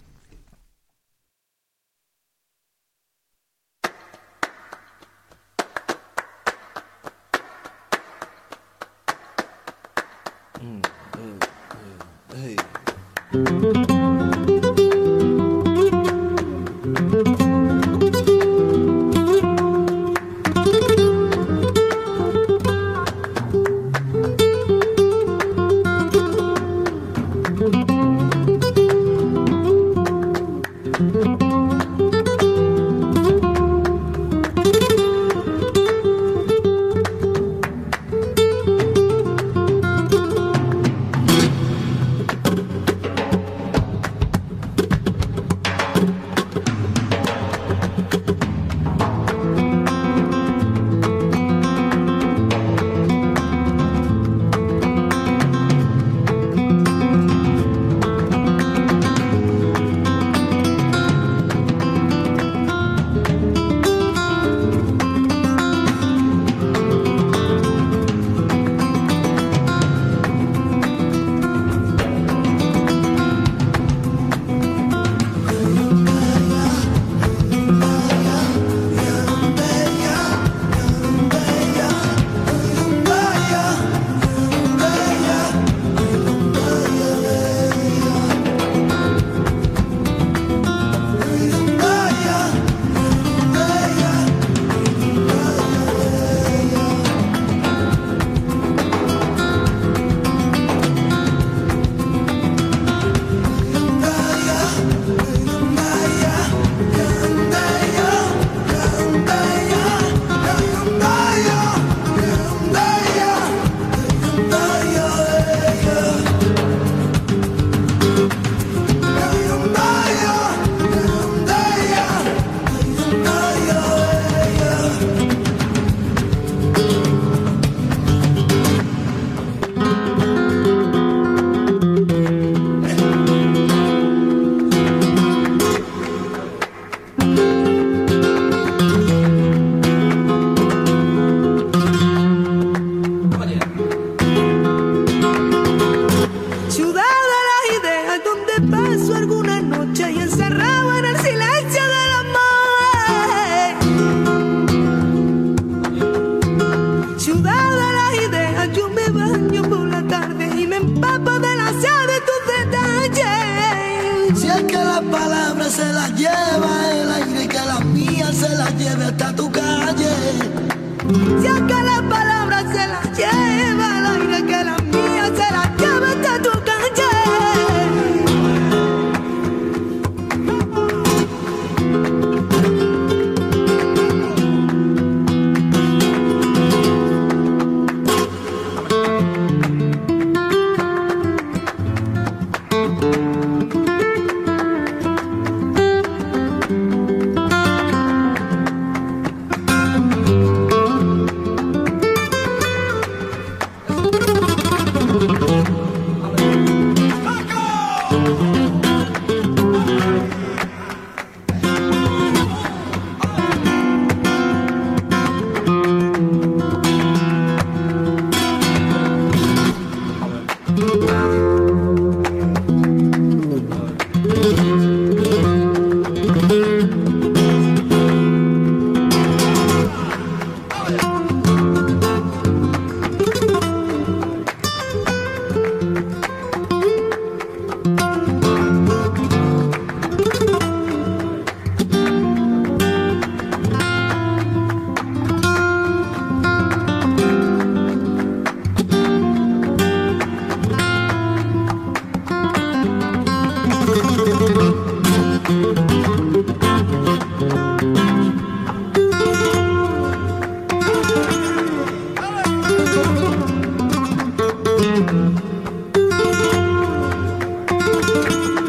Ciudad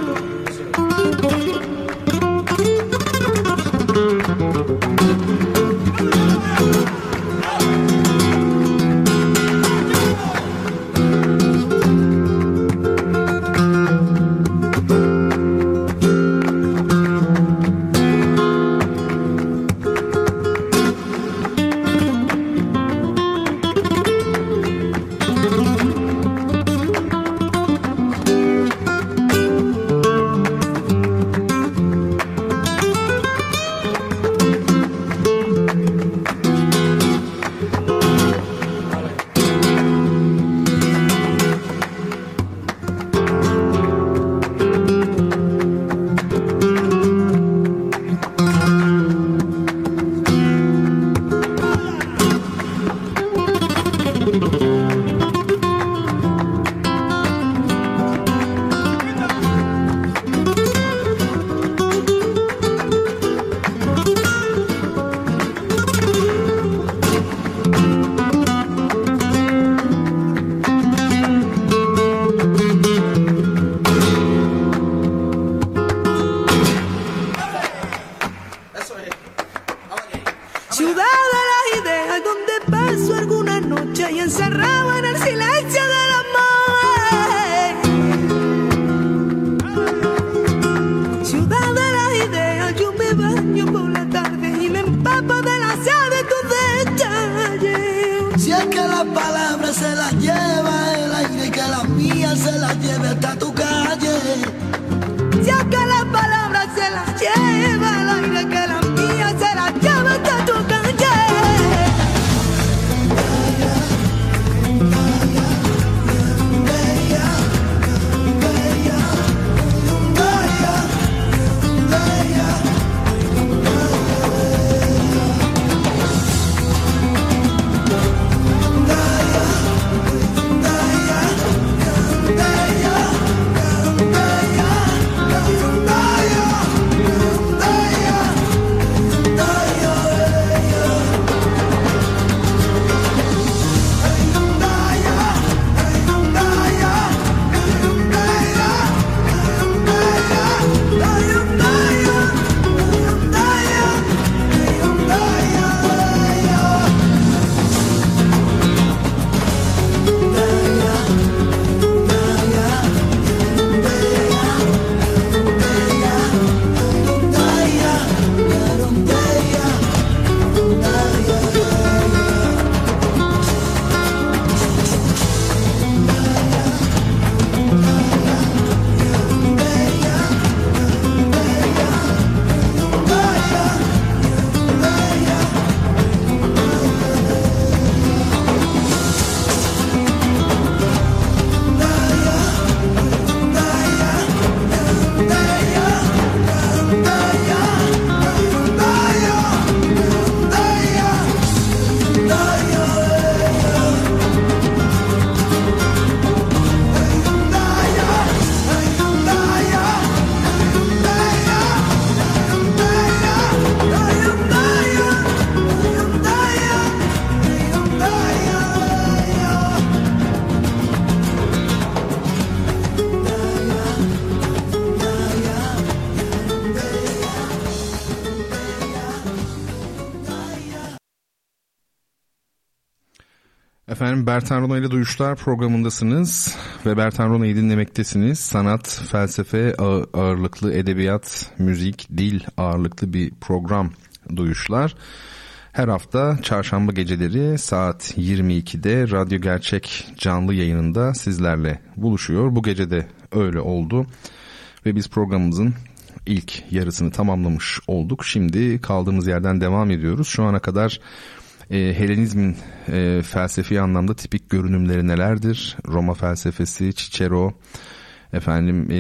Bertan Rona ile Duyuşlar programındasınız ve Bertan Rona'yı dinlemektesiniz. Sanat, felsefe ağırlıklı, edebiyat, müzik, dil ağırlıklı bir program Duyuşlar. Her hafta çarşamba geceleri saat 22'de Radyo Gerçek canlı yayınında sizlerle buluşuyor. Bu gece de öyle oldu ve biz programımızın ilk yarısını tamamlamış olduk. Şimdi kaldığımız yerden devam ediyoruz. Şu ana kadar e, Helenizmin e, felsefi anlamda tipik görünümleri nelerdir? Roma felsefesi, Cicero, efendim e,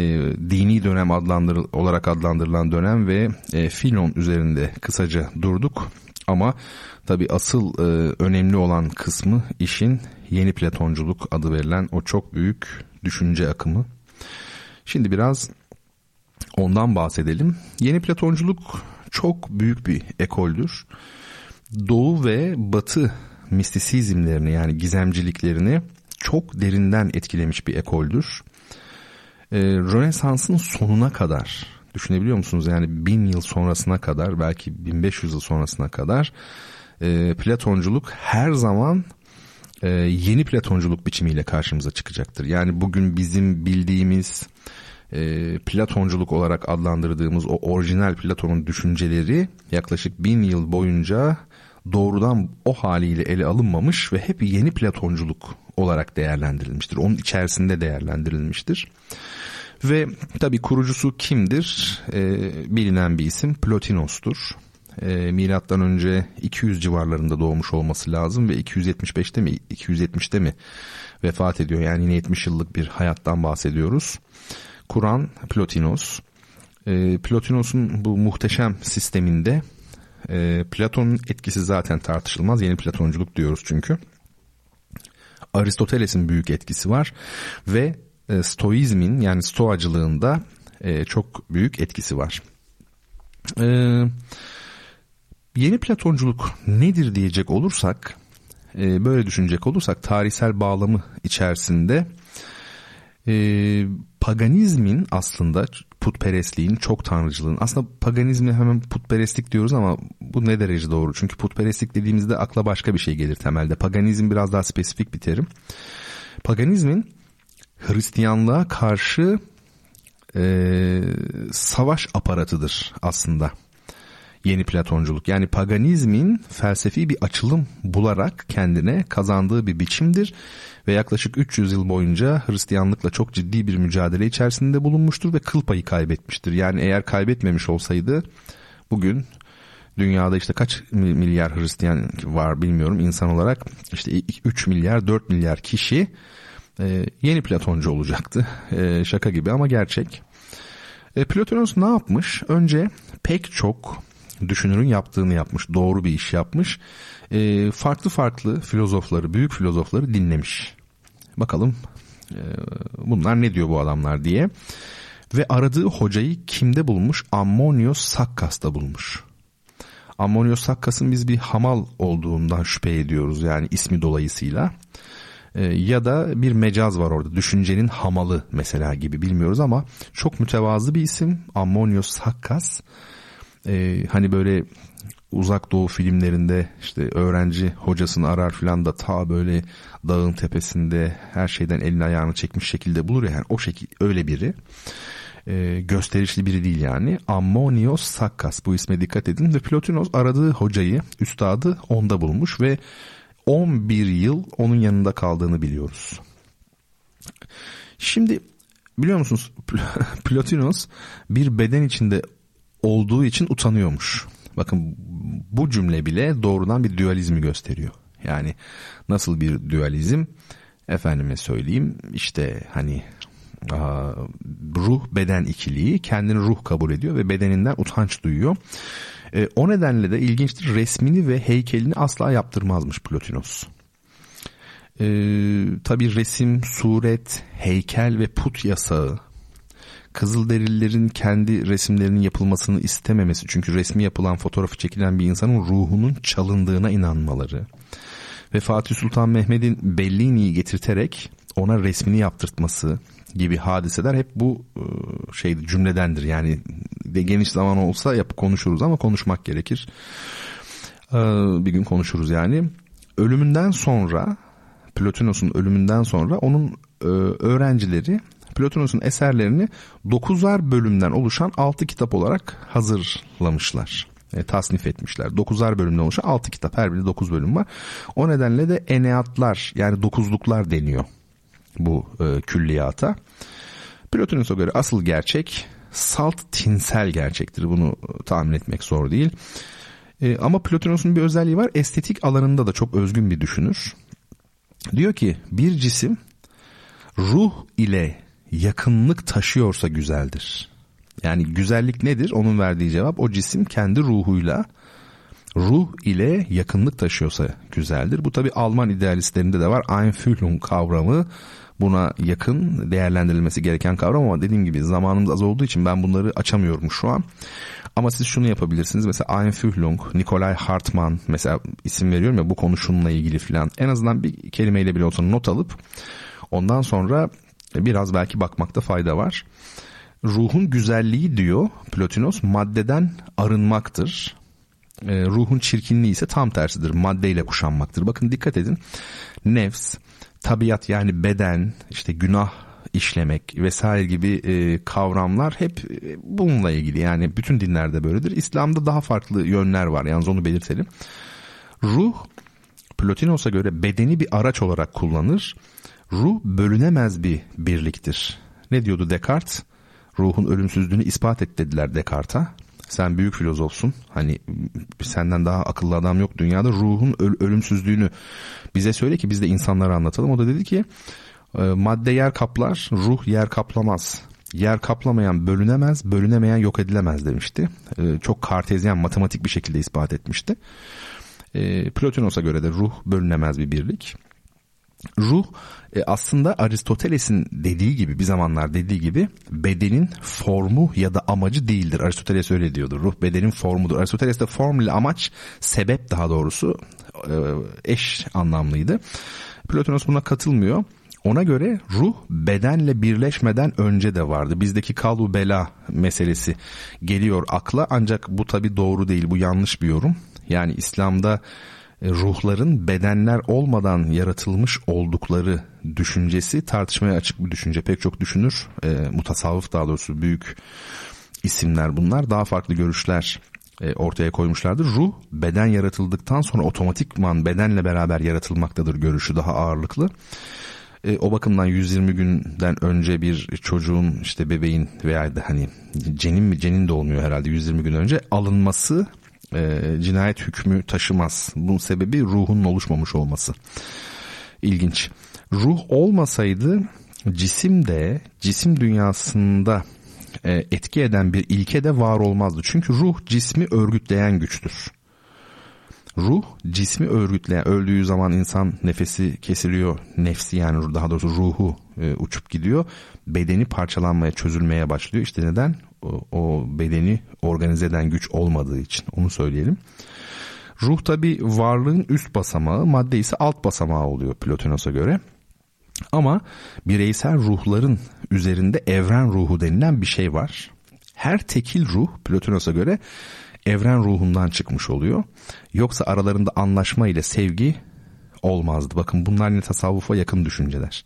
dini dönem adlandır olarak adlandırılan dönem ve e, Filon üzerinde kısaca durduk. Ama tabi asıl e, önemli olan kısmı işin yeni Platonculuk adı verilen o çok büyük düşünce akımı. Şimdi biraz ondan bahsedelim. Yeni Platonculuk çok büyük bir ekoldür. Doğu ve Batı mistisizmlerini yani gizemciliklerini çok derinden etkilemiş bir ekoldür. Ee, Rönesans'ın sonuna kadar düşünebiliyor musunuz? Yani bin yıl sonrasına kadar belki 1500 yıl sonrasına kadar e, Platonculuk her zaman e, yeni Platonculuk biçimiyle karşımıza çıkacaktır. Yani bugün bizim bildiğimiz e, Platonculuk olarak adlandırdığımız o orijinal Platon'un düşünceleri yaklaşık bin yıl boyunca doğrudan o haliyle ele alınmamış ve hep yeni Platonculuk olarak değerlendirilmiştir. Onun içerisinde değerlendirilmiştir. Ve tabi kurucusu kimdir? E, bilinen bir isim Plotinos'tur. E, milattan önce 200 civarlarında doğmuş olması lazım ve 275'te mi 270'te mi vefat ediyor. Yani yine 70 yıllık bir hayattan bahsediyoruz. Kur'an Plotinos. E, Plotinos'un bu muhteşem sisteminde e, Platon'un etkisi zaten tartışılmaz. Yeni Platonculuk diyoruz çünkü. Aristoteles'in büyük etkisi var ve e, Stoizmin yani Stoacılığında e, çok büyük etkisi var. E, yeni Platonculuk nedir diyecek olursak, e, böyle düşünecek olursak tarihsel bağlamı içerisinde e, paganizmin aslında putperestliğin, çok tanrıcılığın. Aslında paganizmi hemen putperestlik diyoruz ama bu ne derece doğru? Çünkü putperestlik dediğimizde akla başka bir şey gelir temelde. Paganizm biraz daha spesifik bir terim. Paganizmin Hristiyanlığa karşı e, savaş aparatıdır aslında yeni Platonculuk. Yani paganizmin felsefi bir açılım bularak kendine kazandığı bir biçimdir ve yaklaşık 300 yıl boyunca Hristiyanlıkla çok ciddi bir mücadele içerisinde bulunmuştur ve kıl payı kaybetmiştir. Yani eğer kaybetmemiş olsaydı bugün dünyada işte kaç milyar Hristiyan var bilmiyorum insan olarak işte 3 milyar 4 milyar kişi e, yeni Platoncu olacaktı. E, şaka gibi ama gerçek. E, Platonos ne yapmış? Önce pek çok düşünürün yaptığını yapmış. Doğru bir iş yapmış. E, farklı farklı filozofları, büyük filozofları dinlemiş. Bakalım e, bunlar ne diyor bu adamlar diye. Ve aradığı hocayı kimde bulmuş? Ammonios Sakkas'ta bulmuş. Ammonios Sakkas'ın biz bir hamal olduğundan şüphe ediyoruz yani ismi dolayısıyla. E, ya da bir mecaz var orada düşüncenin hamalı mesela gibi bilmiyoruz ama çok mütevazı bir isim Ammonios Sakkas e, hani böyle uzak doğu filmlerinde işte öğrenci hocasını arar filan da ta böyle dağın tepesinde her şeyden elini ayağını çekmiş şekilde bulur ya yani o şekil öyle biri. E, gösterişli biri değil yani. Ammonios Sakkas bu isme dikkat edin. Ve Plotinos aradığı hocayı üstadı onda bulmuş ve 11 yıl onun yanında kaldığını biliyoruz. Şimdi biliyor musunuz Plotinos bir beden içinde olduğu için utanıyormuş. Bakın bu cümle bile doğrudan bir dualizmi gösteriyor. Yani nasıl bir dualizm? Efendime söyleyeyim işte hani ruh beden ikiliği kendini ruh kabul ediyor ve bedeninden utanç duyuyor. E, o nedenle de ilginçtir resmini ve heykelini asla yaptırmazmış Plotinos. E, Tabi resim, suret, heykel ve put yasağı Kızılderililerin kendi resimlerinin yapılmasını istememesi çünkü resmi yapılan fotoğrafı çekilen bir insanın ruhunun çalındığına inanmaları ve Fatih Sultan Mehmet'in Bellini'yi getirterek ona resmini yaptırtması gibi hadiseler hep bu şey cümledendir. Yani de geniş zaman olsa yap konuşuruz ama konuşmak gerekir. E, bir gün konuşuruz yani. Ölümünden sonra Plotinos'un ölümünden sonra onun e, öğrencileri Plotinos'un eserlerini 9'ar bölümden oluşan 6 kitap olarak hazırlamışlar. E, tasnif etmişler. 9'ar bölümden oluşan 6 kitap. Her birinde 9 bölüm var. O nedenle de eneatlar yani dokuzluklar deniyor bu e, külliyata. Plotinos'a göre asıl gerçek salt tinsel gerçektir. Bunu tahmin etmek zor değil. E, ama Plotinos'un bir özelliği var. Estetik alanında da çok özgün bir düşünür. Diyor ki bir cisim ruh ile yakınlık taşıyorsa güzeldir. Yani güzellik nedir? Onun verdiği cevap o cisim kendi ruhuyla ruh ile yakınlık taşıyorsa güzeldir. Bu tabi Alman idealistlerinde de var. Einfühlung kavramı buna yakın değerlendirilmesi gereken kavram ama dediğim gibi zamanımız az olduğu için ben bunları açamıyorum şu an. Ama siz şunu yapabilirsiniz. Mesela Einfühlung, Nikolai Hartmann mesela isim veriyorum ya bu konu şununla ilgili filan. En azından bir kelimeyle bile olsa not alıp ondan sonra biraz belki bakmakta fayda var. Ruhun güzelliği diyor Plotinos maddeden arınmaktır. E, ruhun çirkinliği ise tam tersidir. Maddeyle kuşanmaktır. Bakın dikkat edin. Nefs, tabiat yani beden, işte günah işlemek vesaire gibi e, kavramlar hep e, bununla ilgili. Yani bütün dinlerde böyledir. İslam'da daha farklı yönler var. Yalnız onu belirtelim. Ruh Plotinos'a göre bedeni bir araç olarak kullanır. Ruh bölünemez bir birliktir. Ne diyordu Descartes? Ruhun ölümsüzlüğünü ispat et dediler Descartes'a. Sen büyük filozofsun. Hani senden daha akıllı adam yok dünyada. Ruhun öl- ölümsüzlüğünü bize söyle ki biz de insanlara anlatalım. O da dedi ki e, madde yer kaplar, ruh yer kaplamaz. Yer kaplamayan bölünemez, bölünemeyen yok edilemez demişti. E, çok kartezyen, matematik bir şekilde ispat etmişti. E, Plotinos'a göre de ruh bölünemez bir birlik. Ruh e, aslında Aristoteles'in dediği gibi bir zamanlar dediği gibi bedenin formu ya da amacı değildir. Aristoteles öyle diyordu. Ruh bedenin formudur. Aristoteles'te form ile amaç sebep daha doğrusu e, eş anlamlıydı. Plotinos buna katılmıyor. Ona göre ruh bedenle birleşmeden önce de vardı. Bizdeki kalu bela meselesi geliyor akla ancak bu tabi doğru değil. Bu yanlış bir yorum. Yani İslam'da ruhların bedenler olmadan yaratılmış oldukları düşüncesi tartışmaya açık bir düşünce. Pek çok düşünür, e, mutasavvıf daha doğrusu büyük isimler bunlar daha farklı görüşler e, ortaya koymuşlardır. Ruh beden yaratıldıktan sonra otomatikman bedenle beraber yaratılmaktadır görüşü daha ağırlıklı. E, o bakımdan 120 günden önce bir çocuğun işte bebeğin veya da hani cenin mi cenin de olmuyor herhalde 120 gün önce alınması e, cinayet hükmü taşımaz. Bunun sebebi ruhun oluşmamış olması. İlginç. Ruh olmasaydı cisim de cisim dünyasında e, etki eden bir ilke de var olmazdı. Çünkü ruh cismi örgütleyen güçtür. Ruh cismi örgütleyen öldüğü zaman insan nefesi kesiliyor. Nefsi yani daha doğrusu ruhu e, uçup gidiyor. Bedeni parçalanmaya çözülmeye başlıyor. İşte neden? O, bedeni organize eden güç olmadığı için onu söyleyelim. Ruh tabi varlığın üst basamağı madde ise alt basamağı oluyor Plotinos'a göre. Ama bireysel ruhların üzerinde evren ruhu denilen bir şey var. Her tekil ruh Plotinos'a göre evren ruhundan çıkmış oluyor. Yoksa aralarında anlaşma ile sevgi olmazdı. Bakın bunlar yine tasavvufa yakın düşünceler.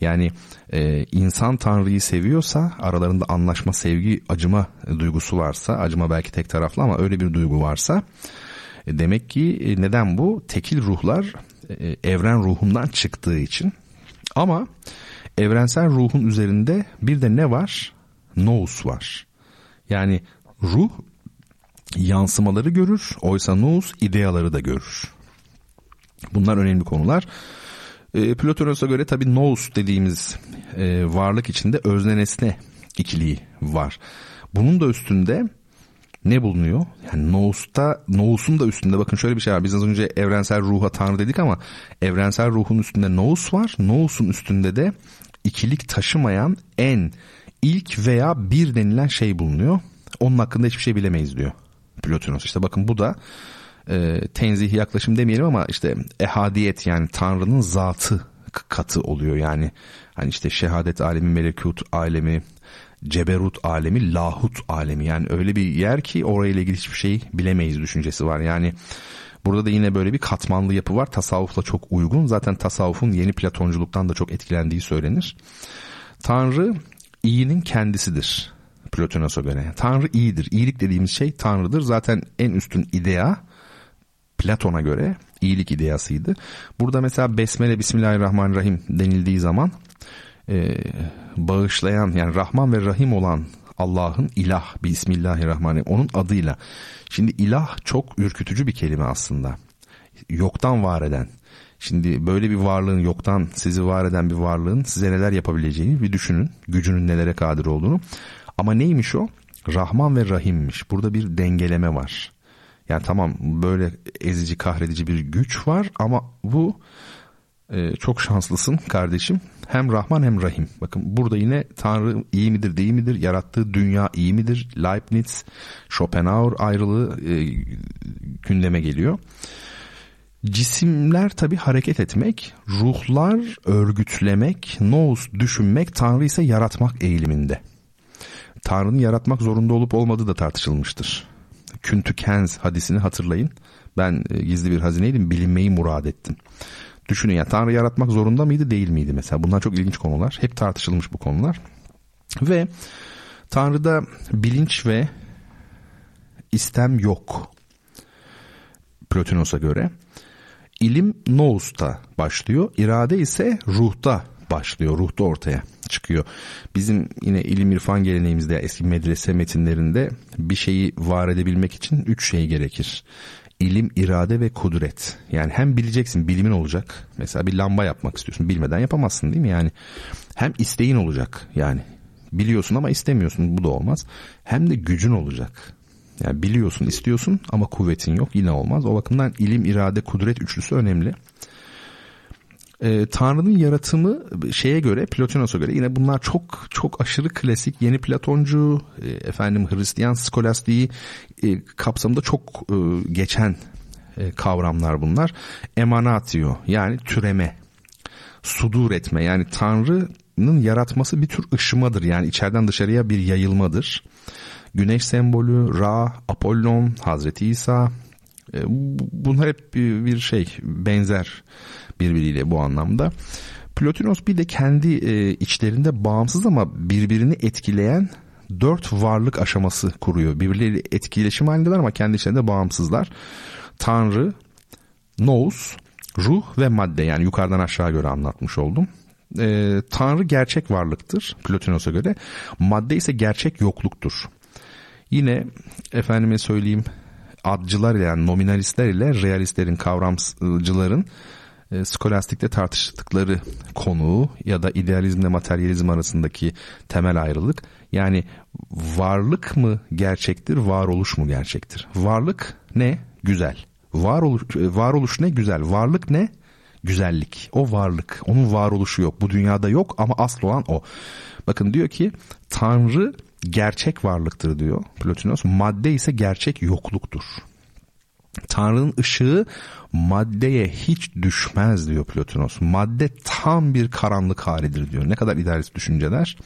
Yani e, insan Tanrı'yı seviyorsa aralarında anlaşma, sevgi, acıma duygusu varsa, acıma belki tek taraflı ama öyle bir duygu varsa e, demek ki e, neden bu? Tekil ruhlar e, evren ruhundan çıktığı için. Ama evrensel ruhun üzerinde bir de ne var? Nous var. Yani ruh yansımaları görür. Oysa nous ideaları da görür. Bunlar önemli konular. E, Platonos'a göre tabi nous dediğimiz e, varlık içinde özne nesne ikiliği var. Bunun da üstünde ne bulunuyor? Yani Nous'ta, Nous'un da üstünde bakın şöyle bir şey var. Biz az önce evrensel ruha tanrı dedik ama evrensel ruhun üstünde Nous var. Nous'un üstünde de ikilik taşımayan en ilk veya bir denilen şey bulunuyor. Onun hakkında hiçbir şey bilemeyiz diyor Plotinos. İşte bakın bu da e, tenzih yaklaşım demeyelim ama işte ehadiyet yani Tanrı'nın zatı katı oluyor yani. Hani işte şehadet alemi, melekut alemi, ceberut alemi, lahut alemi yani öyle bir yer ki orayla ilgili hiçbir şey bilemeyiz düşüncesi var. Yani Burada da yine böyle bir katmanlı yapı var. Tasavvufla çok uygun. Zaten tasavvufun yeni Platonculuktan da çok etkilendiği söylenir. Tanrı iyinin kendisidir. Plotinos'a göre. Tanrı iyidir. İyilik dediğimiz şey Tanrı'dır. Zaten en üstün idea Platon'a göre iyilik ideasıydı. Burada mesela Besmele Bismillahirrahmanirrahim denildiği zaman e, bağışlayan yani Rahman ve Rahim olan Allah'ın ilah Bismillahirrahmanirrahim onun adıyla. Şimdi ilah çok ürkütücü bir kelime aslında. Yoktan var eden. Şimdi böyle bir varlığın yoktan sizi var eden bir varlığın size neler yapabileceğini bir düşünün. Gücünün nelere kadir olduğunu. Ama neymiş o? Rahman ve Rahim'miş. Burada bir dengeleme var. Yani tamam böyle ezici kahredici bir güç var ama bu e, çok şanslısın kardeşim. Hem Rahman hem Rahim. Bakın burada yine Tanrı iyi midir değil midir? Yarattığı dünya iyi midir? Leibniz, Schopenhauer ayrılığı e, gündeme geliyor. Cisimler tabi hareket etmek, ruhlar örgütlemek, nous düşünmek, Tanrı ise yaratmak eğiliminde. Tanrı'nın yaratmak zorunda olup olmadığı da tartışılmıştır. Küntü Kenz hadisini hatırlayın. Ben e, gizli bir hazineydim, bilinmeyi murad ettim. Düşünün ya Tanrı yaratmak zorunda mıydı değil miydi mesela? Bunlar çok ilginç konular. Hep tartışılmış bu konular. Ve Tanrı'da bilinç ve istem yok. Plotinos'a göre. İlim nous'ta başlıyor. İrade ise ruhta başlıyor. Ruhta ortaya çıkıyor. Bizim yine ilim irfan geleneğimizde eski medrese metinlerinde bir şeyi var edebilmek için üç şey gerekir. İlim, irade ve kudret. Yani hem bileceksin bilimin olacak. Mesela bir lamba yapmak istiyorsun. Bilmeden yapamazsın değil mi? Yani hem isteğin olacak. Yani biliyorsun ama istemiyorsun. Bu da olmaz. Hem de gücün olacak. Yani biliyorsun, istiyorsun ama kuvvetin yok. Yine olmaz. O bakımdan ilim, irade, kudret üçlüsü önemli e, Tanrı'nın yaratımı şeye göre Plotinos'a göre yine bunlar çok çok aşırı klasik yeni Platoncu e, efendim Hristiyan skolastiği e, kapsamında çok e, geçen e, kavramlar bunlar. Emanatio yani türeme, sudur etme yani Tanrı'nın yaratması bir tür ışımadır yani içeriden dışarıya bir yayılmadır. Güneş sembolü, Ra, Apollon, Hazreti İsa e, bunlar hep bir şey benzer birbiriyle bu anlamda. Plotinos bir de kendi e, içlerinde bağımsız ama birbirini etkileyen dört varlık aşaması kuruyor. Birbirleriyle etkileşim halindeler ama kendi içlerinde bağımsızlar. Tanrı, nous, ruh ve madde yani yukarıdan aşağı göre anlatmış oldum. E, Tanrı gerçek varlıktır Plotinos'a göre. Madde ise gerçek yokluktur. Yine efendime söyleyeyim adcılar yani nominalistler ile realistlerin kavramcıların e, skolastikte tartıştıkları konu ya da idealizmle materyalizm arasındaki temel ayrılık yani varlık mı gerçektir, varoluş mu gerçektir? Varlık ne? Güzel. Varoluş, e, varoluş ne? Güzel. Varlık ne? Güzellik. O varlık. Onun varoluşu yok. Bu dünyada yok ama asıl olan o. Bakın diyor ki Tanrı gerçek varlıktır diyor Plotinos. Madde ise gerçek yokluktur. Tanrı'nın ışığı maddeye hiç düşmez diyor Plotinos. Madde tam bir karanlık halidir diyor. Ne kadar idealist düşünceler.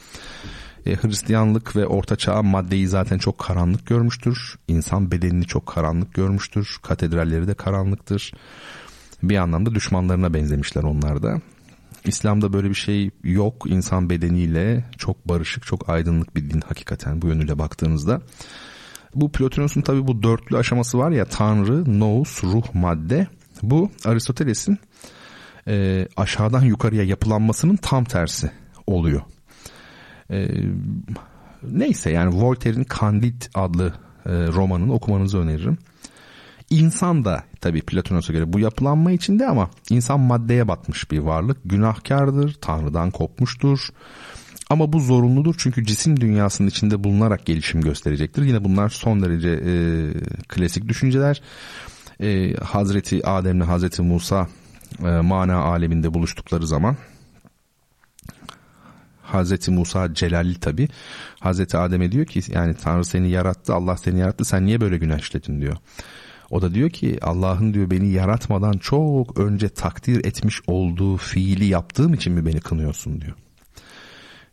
E, Hristiyanlık ve Orta Çağ maddeyi zaten çok karanlık görmüştür. İnsan bedenini çok karanlık görmüştür. Katedralleri de karanlıktır. Bir anlamda düşmanlarına benzemişler onlar da. İslam'da böyle bir şey yok. İnsan bedeniyle çok barışık, çok aydınlık bir din hakikaten bu yönüyle baktığınızda. Bu Plotinos'un tabi bu dörtlü aşaması var ya Tanrı, Nous, Ruh, Madde. Bu Aristoteles'in e, aşağıdan yukarıya yapılanmasının tam tersi oluyor. E, neyse yani Voltaire'in Candide adlı e, romanını okumanızı öneririm. İnsan da tabi Platonos'a göre bu yapılanma içinde ama insan maddeye batmış bir varlık. Günahkardır, Tanrı'dan kopmuştur. Ama bu zorunludur çünkü cisim dünyasının içinde bulunarak gelişim gösterecektir. Yine bunlar son derece e, klasik düşünceler. E, Hazreti Adem'le Hazreti Musa e, mana aleminde buluştukları zaman Hazreti Musa celalli tabi. Hazreti Adem'e diyor ki yani Tanrı seni yarattı, Allah seni yarattı. Sen niye böyle günah işledin diyor. O da diyor ki Allah'ın diyor beni yaratmadan çok önce takdir etmiş olduğu fiili yaptığım için mi beni kınıyorsun diyor.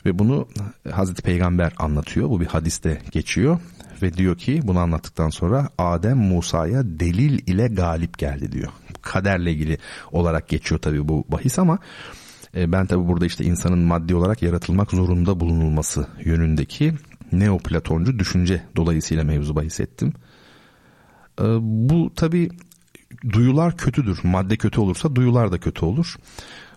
Ve bunu Hazreti Peygamber anlatıyor. Bu bir hadiste geçiyor. Ve diyor ki bunu anlattıktan sonra Adem Musa'ya delil ile galip geldi diyor. Kaderle ilgili olarak geçiyor tabii bu bahis ama e, ben tabii burada işte insanın maddi olarak yaratılmak zorunda bulunulması yönündeki neoplatoncu düşünce dolayısıyla mevzu bahis ettim. E, bu tabii duyular kötüdür. Madde kötü olursa duyular da kötü olur.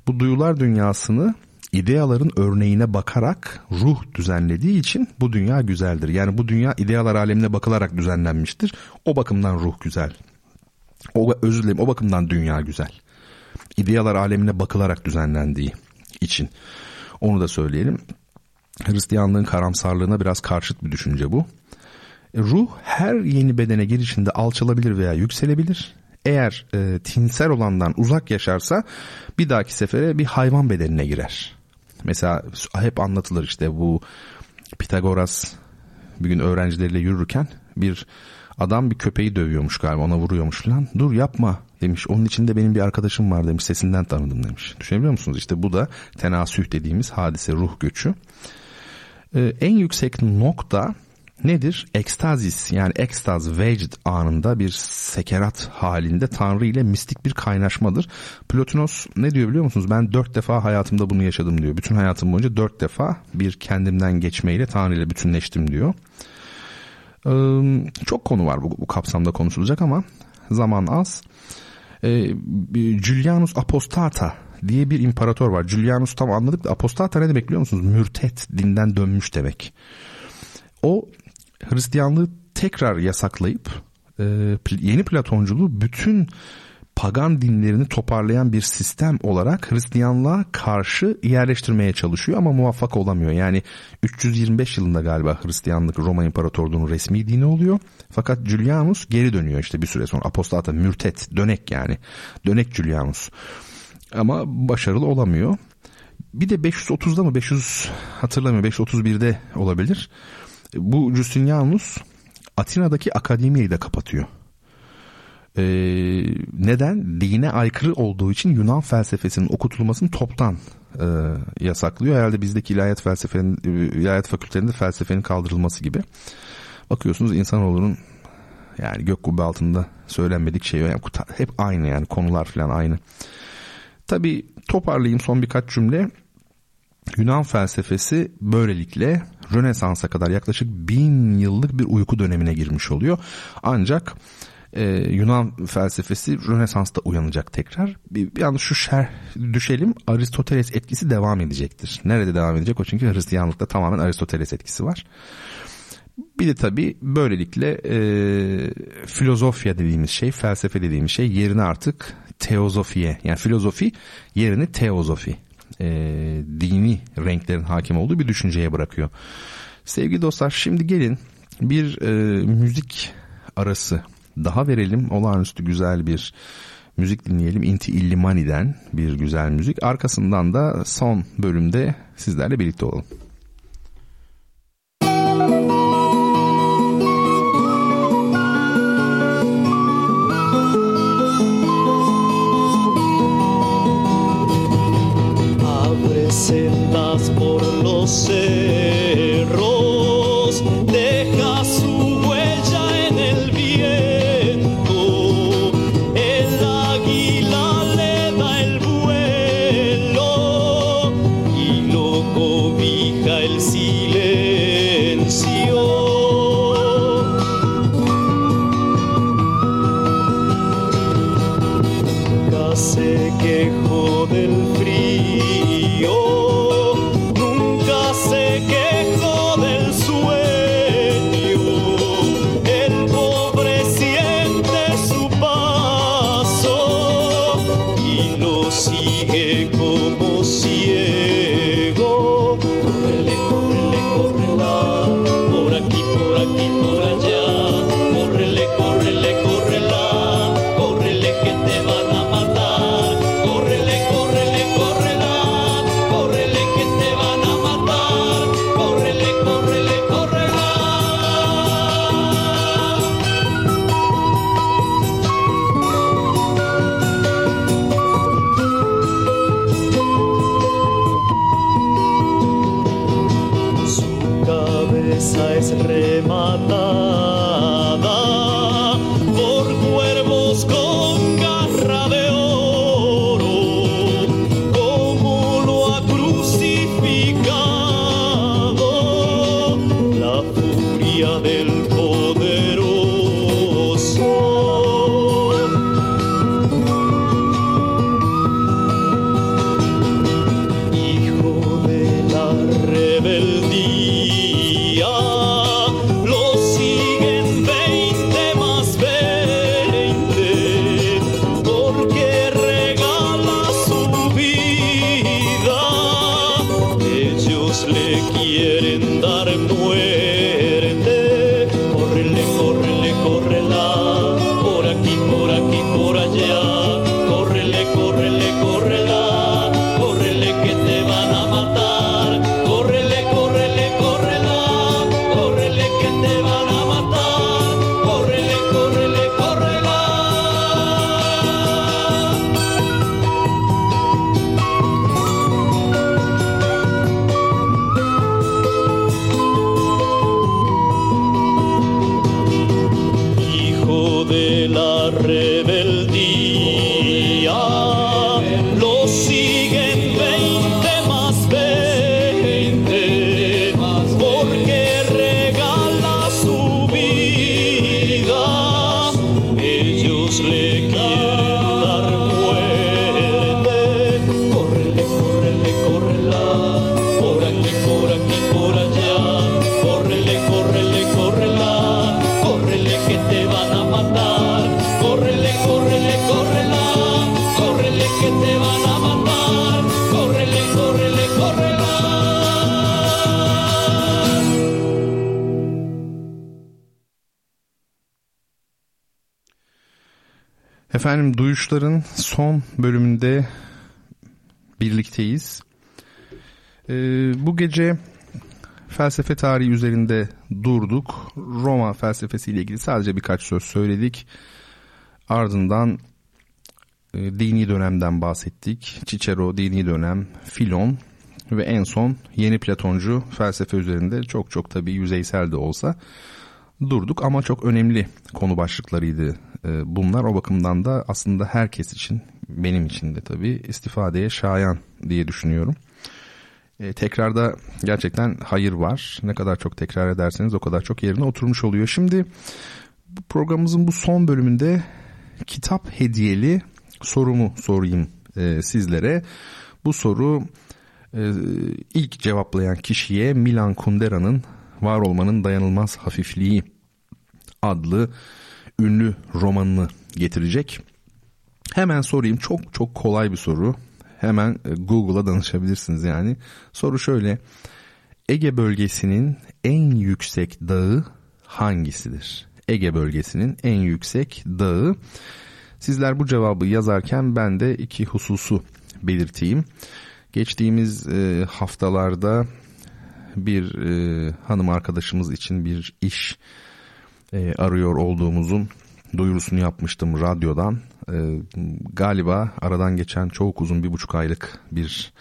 Bu duyular dünyasını ideaların örneğine bakarak ruh düzenlediği için bu dünya güzeldir. Yani bu dünya idealar alemine bakılarak düzenlenmiştir. O bakımdan ruh güzel. O özür dilerim o bakımdan dünya güzel. İdealar alemine bakılarak düzenlendiği için. Onu da söyleyelim. Hristiyanlığın karamsarlığına biraz karşıt bir düşünce bu. E, ruh her yeni bedene girişinde alçalabilir veya yükselebilir eğer e, tinsel olandan uzak yaşarsa bir dahaki sefere bir hayvan bedenine girer. Mesela hep anlatılır işte bu Pitagoras bir gün öğrencileriyle yürürken bir adam bir köpeği dövüyormuş galiba ona vuruyormuş falan. Dur yapma demiş. Onun içinde benim bir arkadaşım var demiş. Sesinden tanıdım demiş. Düşünebiliyor musunuz? İşte bu da tenasüh dediğimiz hadise ruh göçü. Ee, en yüksek nokta nedir? Ekstazis yani ekstaz vecd anında bir sekerat halinde Tanrı ile mistik bir kaynaşmadır. Plotinos ne diyor biliyor musunuz? Ben dört defa hayatımda bunu yaşadım diyor. Bütün hayatım boyunca dört defa bir kendimden geçmeyle Tanrı ile bütünleştim diyor. Ee, çok konu var bu, bu kapsamda konuşulacak ama zaman az. Ee, Julianus Apostata diye bir imparator var. Julianus tam anladık da apostata ne demek biliyor musunuz? Mürtet, dinden dönmüş demek. O Hristiyanlığı tekrar yasaklayıp e, yeni Platonculuğu bütün pagan dinlerini toparlayan bir sistem olarak Hristiyanlığa karşı yerleştirmeye çalışıyor ama muvaffak olamıyor. Yani 325 yılında galiba Hristiyanlık Roma İmparatorluğu'nun resmi dini oluyor. Fakat Julianus geri dönüyor işte bir süre sonra apostata mürtet dönek yani dönek Julianus ama başarılı olamıyor. Bir de 530'da mı 500 hatırlamıyorum 531'de olabilir bu Justinianus Atina'daki akademiyi de kapatıyor. Ee, neden? Dine aykırı olduğu için Yunan felsefesinin okutulmasını toptan e, yasaklıyor. Herhalde bizdeki ilahiyat felsefenin, ilahiyat fakültelerinde felsefenin kaldırılması gibi. Bakıyorsunuz insanoğlunun yani gök kubbe altında söylenmedik şey yani hep aynı yani konular falan aynı. Tabi toparlayayım son birkaç cümle. Yunan felsefesi böylelikle Rönesans'a kadar yaklaşık bin yıllık bir uyku dönemine girmiş oluyor. Ancak e, Yunan felsefesi Rönesans'ta uyanacak tekrar. Bir, bir an şu şer düşelim Aristoteles etkisi devam edecektir. Nerede devam edecek o çünkü Hristiyanlıkta tamamen Aristoteles etkisi var. Bir de tabii böylelikle e, filozofya dediğimiz şey, felsefe dediğimiz şey yerine artık teozofiye yani filozofi yerini teozofi e, dini renklerin hakim olduğu bir düşünceye bırakıyor. Sevgili dostlar şimdi gelin bir e, müzik arası daha verelim. Olağanüstü güzel bir müzik dinleyelim. Inti Illimani'den bir güzel müzik. Arkasından da son bölümde sizlerle birlikte olalım. más por los seres. Efendim Duyuşların son bölümünde birlikteyiz. Ee, bu gece felsefe tarihi üzerinde durduk. Roma felsefesiyle ilgili sadece birkaç söz söyledik. Ardından e, dini dönemden bahsettik. Cicero dini dönem, Filon ve en son yeni Platoncu felsefe üzerinde çok çok tabii yüzeysel de olsa durduk ama çok önemli konu başlıklarıydı bunlar. O bakımdan da aslında herkes için benim için de tabii istifadeye şayan diye düşünüyorum. E, tekrarda gerçekten hayır var. Ne kadar çok tekrar ederseniz o kadar çok yerine oturmuş oluyor. Şimdi bu programımızın bu son bölümünde kitap hediyeli sorumu sorayım e, sizlere. Bu soru e, ilk cevaplayan kişiye Milan Kundera'nın Var Olmanın Dayanılmaz Hafifliği adlı ünlü romanını getirecek. Hemen sorayım çok çok kolay bir soru. Hemen e, Google'a danışabilirsiniz yani. Soru şöyle. Ege bölgesinin en yüksek dağı hangisidir? Ege bölgesinin en yüksek dağı. Sizler bu cevabı yazarken ben de iki hususu belirteyim. Geçtiğimiz e, haftalarda bir e, hanım arkadaşımız için bir iş e, arıyor olduğumuzun duyurusunu yapmıştım radyodan. E, galiba aradan geçen çok uzun bir buçuk aylık bir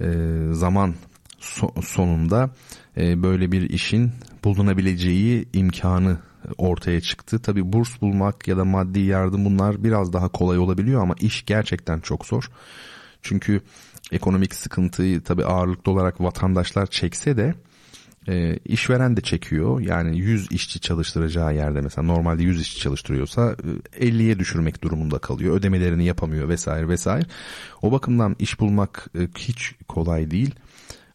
e, zaman so- sonunda e, böyle bir işin bulunabileceği imkanı ortaya çıktı. Tabi burs bulmak ya da maddi yardım bunlar biraz daha kolay olabiliyor ama iş gerçekten çok zor. Çünkü ekonomik sıkıntıyı tabi ağırlıklı olarak vatandaşlar çekse de e, işveren de çekiyor. Yani 100 işçi çalıştıracağı yerde mesela normalde 100 işçi çalıştırıyorsa e, 50'ye düşürmek durumunda kalıyor. Ödemelerini yapamıyor vesaire vesaire. O bakımdan iş bulmak e, hiç kolay değil.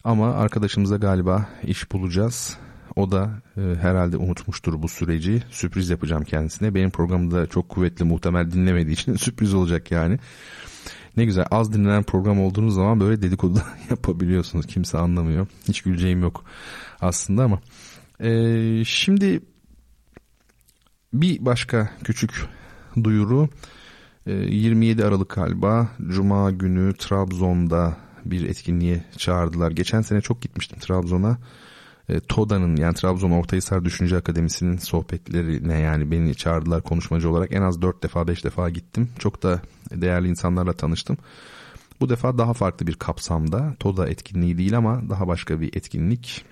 Ama arkadaşımıza galiba iş bulacağız. O da e, herhalde unutmuştur bu süreci. Sürpriz yapacağım kendisine. Benim programda çok kuvvetli muhtemel dinlemediği için sürpriz olacak yani. Ne güzel az dinlenen program olduğunuz zaman böyle dedikodu yapabiliyorsunuz. Kimse anlamıyor. Hiç güleceğim yok aslında ama. Ee, şimdi bir başka küçük duyuru. Ee, 27 Aralık galiba Cuma günü Trabzon'da bir etkinliğe çağırdılar. Geçen sene çok gitmiştim Trabzon'a. E, TODA'nın yani Trabzon Ortahisar Düşünce Akademisi'nin sohbetlerine yani beni çağırdılar konuşmacı olarak en az 4 defa 5 defa gittim. Çok da değerli insanlarla tanıştım. Bu defa daha farklı bir kapsamda TODA etkinliği değil ama daha başka bir etkinlik.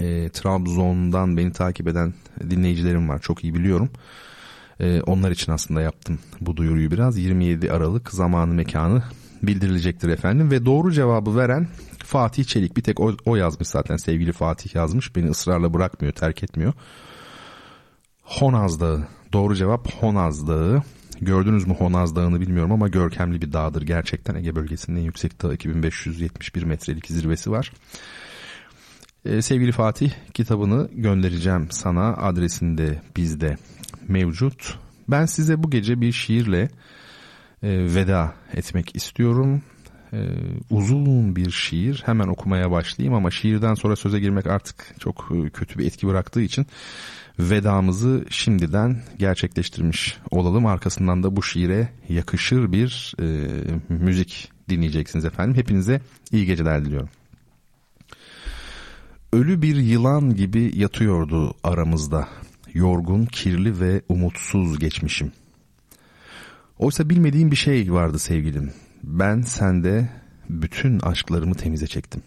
E, Trabzon'dan beni takip eden dinleyicilerim var. Çok iyi biliyorum. E, onlar için aslında yaptım bu duyuruyu biraz. 27 Aralık zamanı mekanı bildirilecektir efendim. Ve doğru cevabı veren Fatih Çelik. Bir tek o, o yazmış zaten. Sevgili Fatih yazmış. Beni ısrarla bırakmıyor terk etmiyor. Honaz Dağı. Doğru cevap Honaz Dağı. Gördünüz mü Honaz Dağı'nı bilmiyorum ama görkemli bir dağdır. Gerçekten Ege bölgesinin en yüksek dağı. 2571 metrelik zirvesi var. Ee, sevgili Fatih kitabını göndereceğim sana adresinde bizde mevcut. Ben size bu gece bir şiirle e, veda etmek istiyorum. E, uzun bir şiir hemen okumaya başlayayım ama şiirden sonra söze girmek artık çok e, kötü bir etki bıraktığı için vedamızı şimdiden gerçekleştirmiş olalım. Arkasından da bu şiire yakışır bir e, müzik dinleyeceksiniz efendim. Hepinize iyi geceler diliyorum. Ölü bir yılan gibi yatıyordu aramızda. Yorgun, kirli ve umutsuz geçmişim. Oysa bilmediğim bir şey vardı sevgilim. Ben sende bütün aşklarımı temize çektim.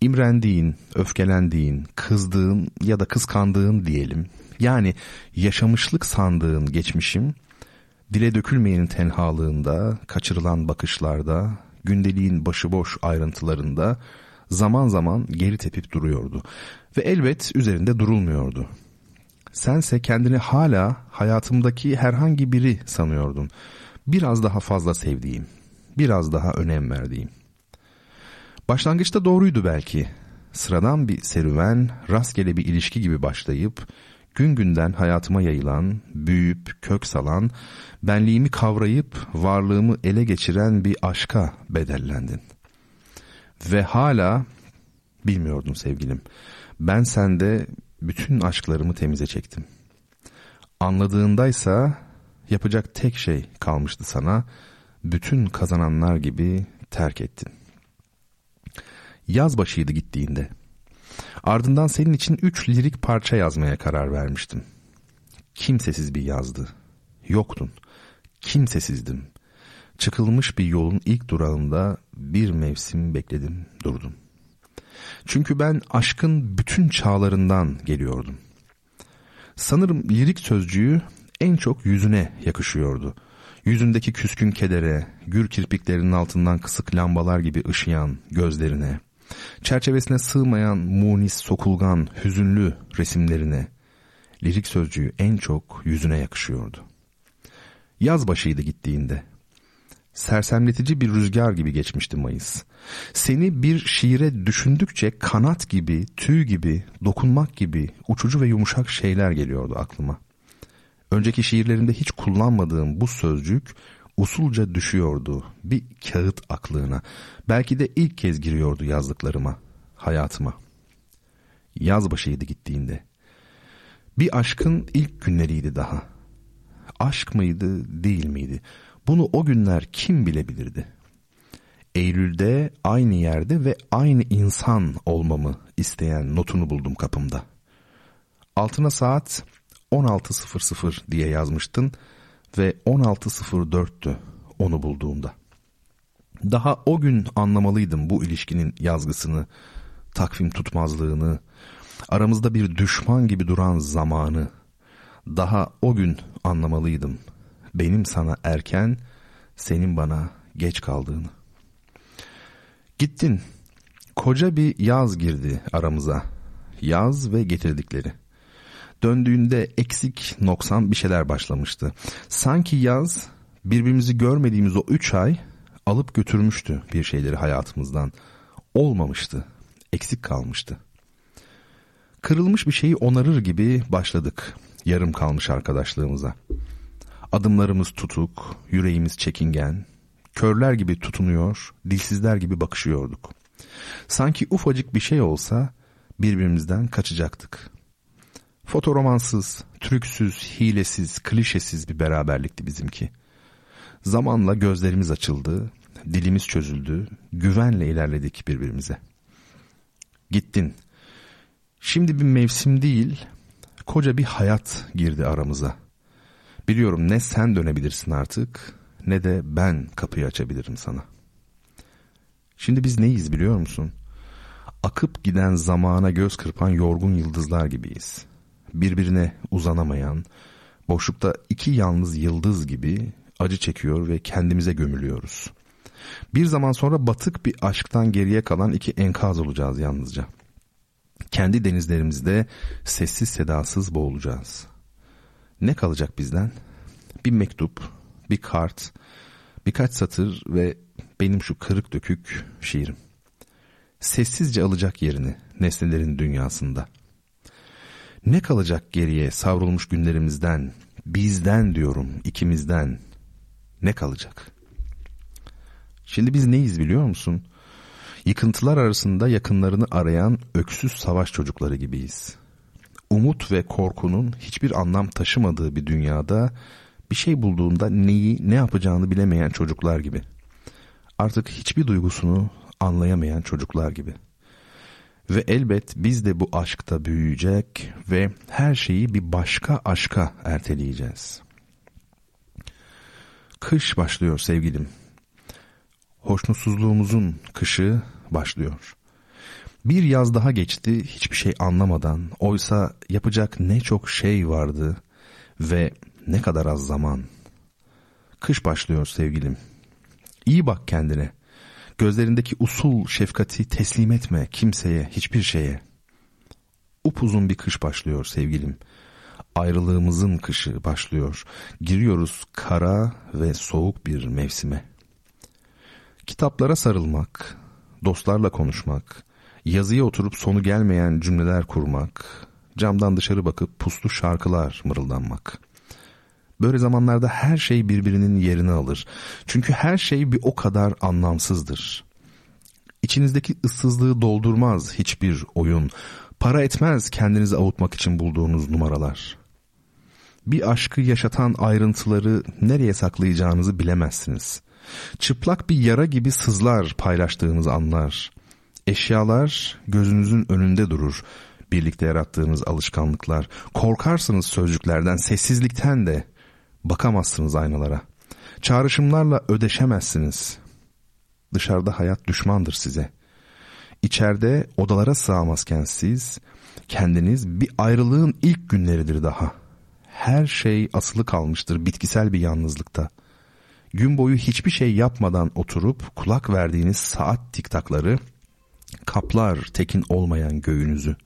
İmrendiğin, öfkelendiğin, kızdığın ya da kıskandığın diyelim Yani yaşamışlık sandığın geçmişim, dile dökülmeyenin tenhalığında, kaçırılan bakışlarda, gündeliğin başıboş ayrıntılarında zaman zaman geri tepip duruyordu. Ve elbet üzerinde durulmuyordu. Sense kendini hala hayatımdaki herhangi biri sanıyordun. Biraz daha fazla sevdiğim, biraz daha önem verdiğim. Başlangıçta doğruydu belki. Sıradan bir serüven, rastgele bir ilişki gibi başlayıp gün günden hayatıma yayılan, büyüyüp kök salan, benliğimi kavrayıp varlığımı ele geçiren bir aşka bedellendin. Ve hala bilmiyordun sevgilim. Ben sende bütün aşklarımı temize çektim. Anladığındaysa yapacak tek şey kalmıştı sana. Bütün kazananlar gibi terk ettin. Yaz başıydı gittiğinde. Ardından senin için üç lirik parça yazmaya karar vermiştim. Kimsesiz bir yazdı. Yoktun. Kimsesizdim. Çıkılmış bir yolun ilk durağında bir mevsim bekledim, durdum. Çünkü ben aşkın bütün çağlarından geliyordum. Sanırım lirik sözcüğü en çok yüzüne yakışıyordu. Yüzündeki küskün kedere, gür kirpiklerinin altından kısık lambalar gibi ışıyan gözlerine, çerçevesine sığmayan munis, sokulgan, hüzünlü resimlerine, lirik sözcüğü en çok yüzüne yakışıyordu. Yaz başıydı gittiğinde. Sersemletici bir rüzgar gibi geçmişti Mayıs. Seni bir şiire düşündükçe kanat gibi, tüy gibi, dokunmak gibi uçucu ve yumuşak şeyler geliyordu aklıma. Önceki şiirlerimde hiç kullanmadığım bu sözcük usulca düşüyordu bir kağıt aklığına. Belki de ilk kez giriyordu yazdıklarıma, hayatıma. Yaz başıydı gittiğinde. Bir aşkın ilk günleriydi daha. Aşk mıydı, değil miydi? Bunu o günler kim bilebilirdi? Eylül'de aynı yerde ve aynı insan olmamı isteyen notunu buldum kapımda. Altına saat 16.00 diye yazmıştın ve 16.04'tü onu bulduğumda. Daha o gün anlamalıydım bu ilişkinin yazgısını, takvim tutmazlığını, aramızda bir düşman gibi duran zamanı. Daha o gün anlamalıydım benim sana erken, senin bana geç kaldığını. Gittin. Koca bir yaz girdi aramıza. Yaz ve getirdikleri. Döndüğünde eksik, noksan bir şeyler başlamıştı. Sanki yaz birbirimizi görmediğimiz o üç ay alıp götürmüştü bir şeyleri hayatımızdan. Olmamıştı, eksik kalmıştı. Kırılmış bir şeyi onarır gibi başladık yarım kalmış arkadaşlığımıza. Adımlarımız tutuk, yüreğimiz çekingen, körler gibi tutunuyor, dilsizler gibi bakışıyorduk. Sanki ufacık bir şey olsa birbirimizden kaçacaktık. Fotoromansız, trüksüz, hilesiz, klişesiz bir beraberlikti bizimki. Zamanla gözlerimiz açıldı, dilimiz çözüldü, güvenle ilerledik birbirimize. Gittin. Şimdi bir mevsim değil, koca bir hayat girdi aramıza. Biliyorum ne sen dönebilirsin artık ne de ben kapıyı açabilirim sana. Şimdi biz neyiz biliyor musun? Akıp giden zamana göz kırpan yorgun yıldızlar gibiyiz. Birbirine uzanamayan, boşlukta iki yalnız yıldız gibi acı çekiyor ve kendimize gömülüyoruz. Bir zaman sonra batık bir aşktan geriye kalan iki enkaz olacağız yalnızca. Kendi denizlerimizde sessiz sedasız boğulacağız. Ne kalacak bizden? Bir mektup, bir kart, birkaç satır ve benim şu kırık dökük şiirim. Sessizce alacak yerini nesnelerin dünyasında. Ne kalacak geriye savrulmuş günlerimizden, bizden diyorum, ikimizden. Ne kalacak? Şimdi biz neyiz biliyor musun? Yıkıntılar arasında yakınlarını arayan öksüz savaş çocukları gibiyiz umut ve korkunun hiçbir anlam taşımadığı bir dünyada bir şey bulduğunda neyi ne yapacağını bilemeyen çocuklar gibi. Artık hiçbir duygusunu anlayamayan çocuklar gibi. Ve elbet biz de bu aşkta büyüyecek ve her şeyi bir başka aşka erteleyeceğiz. Kış başlıyor sevgilim. Hoşnutsuzluğumuzun kışı başlıyor. Bir yaz daha geçti hiçbir şey anlamadan. Oysa yapacak ne çok şey vardı ve ne kadar az zaman. Kış başlıyor sevgilim. İyi bak kendine. Gözlerindeki usul şefkati teslim etme kimseye, hiçbir şeye. Upuzun bir kış başlıyor sevgilim. Ayrılığımızın kışı başlıyor. Giriyoruz kara ve soğuk bir mevsime. Kitaplara sarılmak, dostlarla konuşmak, yazıya oturup sonu gelmeyen cümleler kurmak, camdan dışarı bakıp puslu şarkılar mırıldanmak. Böyle zamanlarda her şey birbirinin yerini alır. Çünkü her şey bir o kadar anlamsızdır. İçinizdeki ıssızlığı doldurmaz hiçbir oyun. Para etmez kendinizi avutmak için bulduğunuz numaralar. Bir aşkı yaşatan ayrıntıları nereye saklayacağınızı bilemezsiniz. Çıplak bir yara gibi sızlar paylaştığınız anlar. Eşyalar gözünüzün önünde durur. Birlikte yarattığınız alışkanlıklar. Korkarsınız sözcüklerden, sessizlikten de. Bakamazsınız aynalara. Çağrışımlarla ödeşemezsiniz. Dışarıda hayat düşmandır size. İçeride odalara sığamazken siz, kendiniz bir ayrılığın ilk günleridir daha. Her şey asılı kalmıştır bitkisel bir yalnızlıkta. Gün boyu hiçbir şey yapmadan oturup kulak verdiğiniz saat tiktakları kaplar tekin olmayan göğünüzü.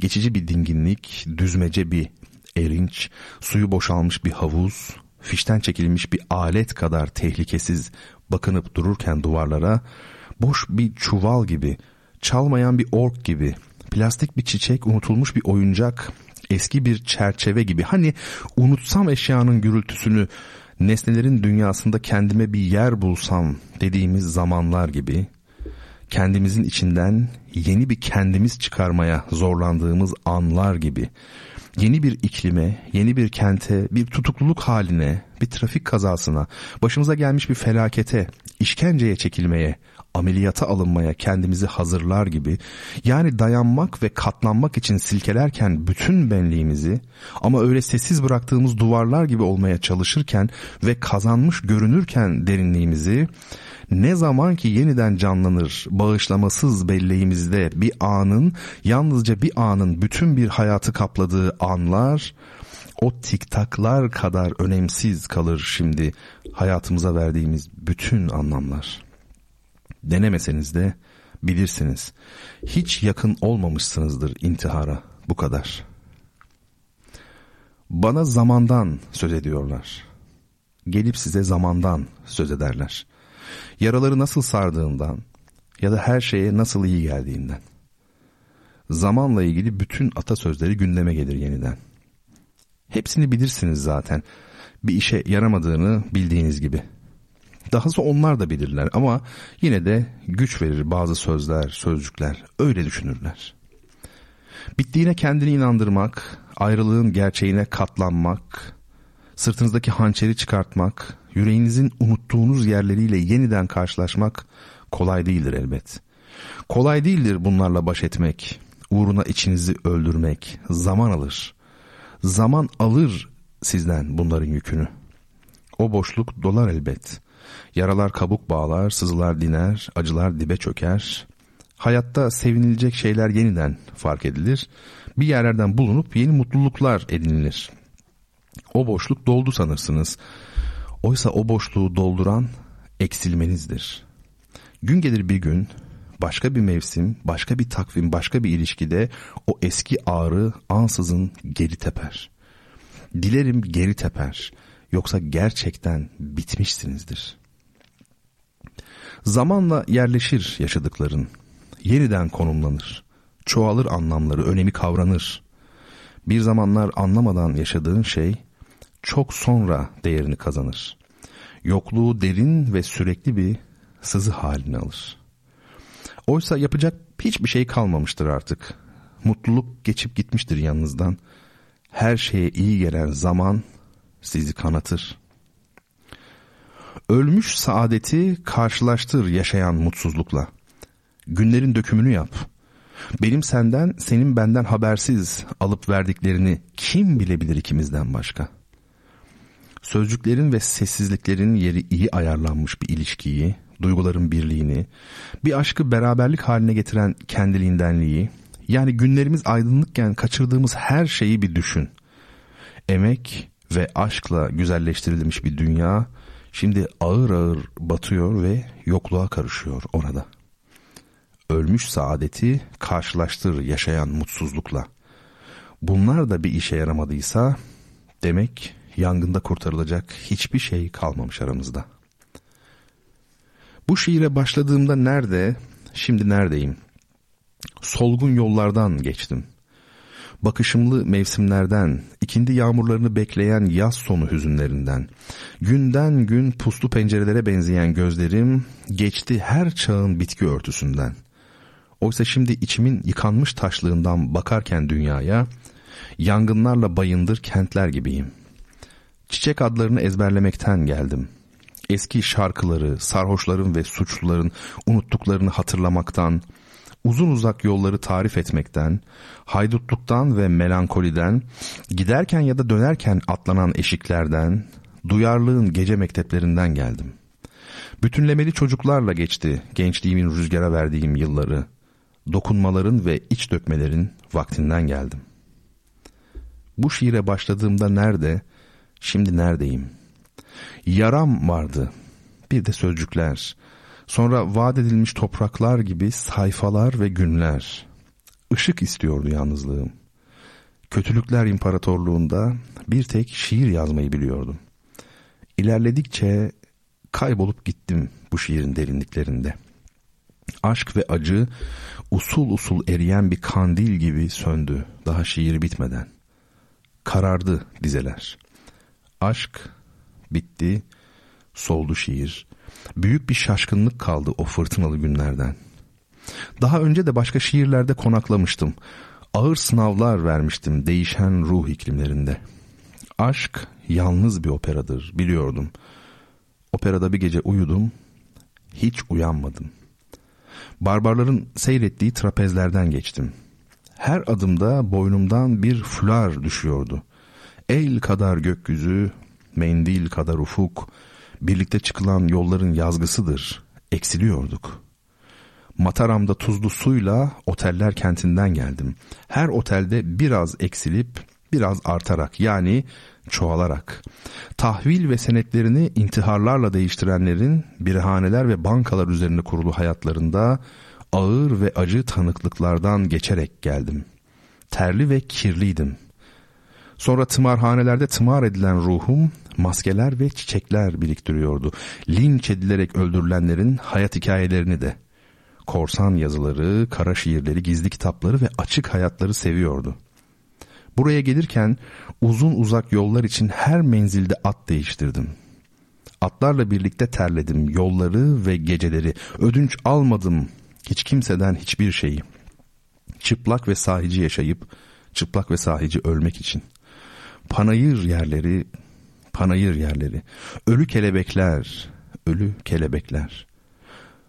Geçici bir dinginlik, düzmece bir erinç, suyu boşalmış bir havuz, fişten çekilmiş bir alet kadar tehlikesiz bakınıp dururken duvarlara, boş bir çuval gibi, çalmayan bir ork gibi, plastik bir çiçek, unutulmuş bir oyuncak, eski bir çerçeve gibi. Hani unutsam eşyanın gürültüsünü, nesnelerin dünyasında kendime bir yer bulsam dediğimiz zamanlar gibi, kendimizin içinden yeni bir kendimiz çıkarmaya zorlandığımız anlar gibi. Yeni bir iklime, yeni bir kente, bir tutukluluk haline, bir trafik kazasına, başımıza gelmiş bir felakete, işkenceye çekilmeye, ameliyata alınmaya kendimizi hazırlar gibi yani dayanmak ve katlanmak için silkelerken bütün benliğimizi ama öyle sessiz bıraktığımız duvarlar gibi olmaya çalışırken ve kazanmış görünürken derinliğimizi ne zaman ki yeniden canlanır bağışlamasız belleğimizde bir anın yalnızca bir anın bütün bir hayatı kapladığı anlar o tiktaklar kadar önemsiz kalır şimdi hayatımıza verdiğimiz bütün anlamlar. Denemeseniz de bilirsiniz. Hiç yakın olmamışsınızdır intihara bu kadar. Bana zamandan söz ediyorlar. Gelip size zamandan söz ederler. Yaraları nasıl sardığından ya da her şeye nasıl iyi geldiğinden. Zamanla ilgili bütün atasözleri gündeme gelir yeniden. Hepsini bilirsiniz zaten. Bir işe yaramadığını bildiğiniz gibi. Dahası onlar da bilirler ama yine de güç verir bazı sözler, sözcükler. Öyle düşünürler. Bittiğine kendini inandırmak, ayrılığın gerçeğine katlanmak, sırtınızdaki hançeri çıkartmak, yüreğinizin unuttuğunuz yerleriyle yeniden karşılaşmak kolay değildir elbet. Kolay değildir bunlarla baş etmek, uğruna içinizi öldürmek, zaman alır. Zaman alır sizden bunların yükünü. O boşluk dolar elbet. Yaralar kabuk bağlar, sızılar diner, acılar dibe çöker. Hayatta sevinilecek şeyler yeniden fark edilir. Bir yerlerden bulunup yeni mutluluklar edinilir. O boşluk doldu sanırsınız. Oysa o boşluğu dolduran eksilmenizdir. Gün gelir bir gün, başka bir mevsim, başka bir takvim, başka bir ilişkide o eski ağrı ansızın geri teper. Dilerim geri teper. Yoksa gerçekten bitmişsinizdir. Zamanla yerleşir yaşadıkların. Yeniden konumlanır. Çoğalır anlamları, önemi kavranır. Bir zamanlar anlamadan yaşadığın şey çok sonra değerini kazanır. Yokluğu derin ve sürekli bir sızı halini alır. Oysa yapacak hiçbir şey kalmamıştır artık. Mutluluk geçip gitmiştir yanınızdan. Her şeye iyi gelen zaman sizi kanatır. Ölmüş saadeti karşılaştır yaşayan mutsuzlukla. Günlerin dökümünü yap. Benim senden, senin benden habersiz alıp verdiklerini kim bilebilir ikimizden başka?'' Sözcüklerin ve sessizliklerin yeri iyi ayarlanmış bir ilişkiyi, duyguların birliğini, bir aşkı beraberlik haline getiren kendiliğindenliği, yani günlerimiz aydınlıkken kaçırdığımız her şeyi bir düşün. Emek ve aşkla güzelleştirilmiş bir dünya şimdi ağır ağır batıyor ve yokluğa karışıyor orada. Ölmüş saadeti karşılaştır yaşayan mutsuzlukla. Bunlar da bir işe yaramadıysa demek yangında kurtarılacak hiçbir şey kalmamış aramızda. Bu şiire başladığımda nerede, şimdi neredeyim? Solgun yollardan geçtim. Bakışımlı mevsimlerden, ikindi yağmurlarını bekleyen yaz sonu hüzünlerinden, günden gün puslu pencerelere benzeyen gözlerim geçti her çağın bitki örtüsünden. Oysa şimdi içimin yıkanmış taşlığından bakarken dünyaya, yangınlarla bayındır kentler gibiyim. Çiçek adlarını ezberlemekten geldim. Eski şarkıları, sarhoşların ve suçluların unuttuklarını hatırlamaktan, uzun uzak yolları tarif etmekten, haydutluktan ve melankoliden, giderken ya da dönerken atlanan eşiklerden, duyarlığın gece mekteplerinden geldim. Bütünlemeli çocuklarla geçti gençliğimin rüzgara verdiğim yılları, dokunmaların ve iç dökmelerin vaktinden geldim. Bu şiire başladığımda nerede, şimdi neredeyim? Yaram vardı, bir de sözcükler, sonra vaat edilmiş topraklar gibi sayfalar ve günler. Işık istiyordu yalnızlığım. Kötülükler imparatorluğunda bir tek şiir yazmayı biliyordum. İlerledikçe kaybolup gittim bu şiirin derinliklerinde. Aşk ve acı usul usul eriyen bir kandil gibi söndü daha şiir bitmeden. Karardı dizeler. Aşk bitti, soldu şiir. Büyük bir şaşkınlık kaldı o fırtınalı günlerden. Daha önce de başka şiirlerde konaklamıştım. Ağır sınavlar vermiştim değişen ruh iklimlerinde. Aşk yalnız bir operadır biliyordum. Operada bir gece uyudum, hiç uyanmadım. Barbarların seyrettiği trapezlerden geçtim. Her adımda boynumdan bir fular düşüyordu. El kadar gökyüzü, mendil kadar ufuk, birlikte çıkılan yolların yazgısıdır. Eksiliyorduk. Mataram'da tuzlu suyla oteller kentinden geldim. Her otelde biraz eksilip biraz artarak yani çoğalarak. Tahvil ve senetlerini intiharlarla değiştirenlerin birhaneler ve bankalar üzerine kurulu hayatlarında ağır ve acı tanıklıklardan geçerek geldim. Terli ve kirliydim. Sonra tımarhanelerde tımar edilen ruhum maskeler ve çiçekler biriktiriyordu. Linç edilerek öldürülenlerin hayat hikayelerini de. Korsan yazıları, kara şiirleri, gizli kitapları ve açık hayatları seviyordu. Buraya gelirken uzun uzak yollar için her menzilde at değiştirdim. Atlarla birlikte terledim yolları ve geceleri. Ödünç almadım hiç kimseden hiçbir şeyi. Çıplak ve sahici yaşayıp çıplak ve sahici ölmek için. Panayır yerleri, panayır yerleri. Ölü kelebekler, ölü kelebekler.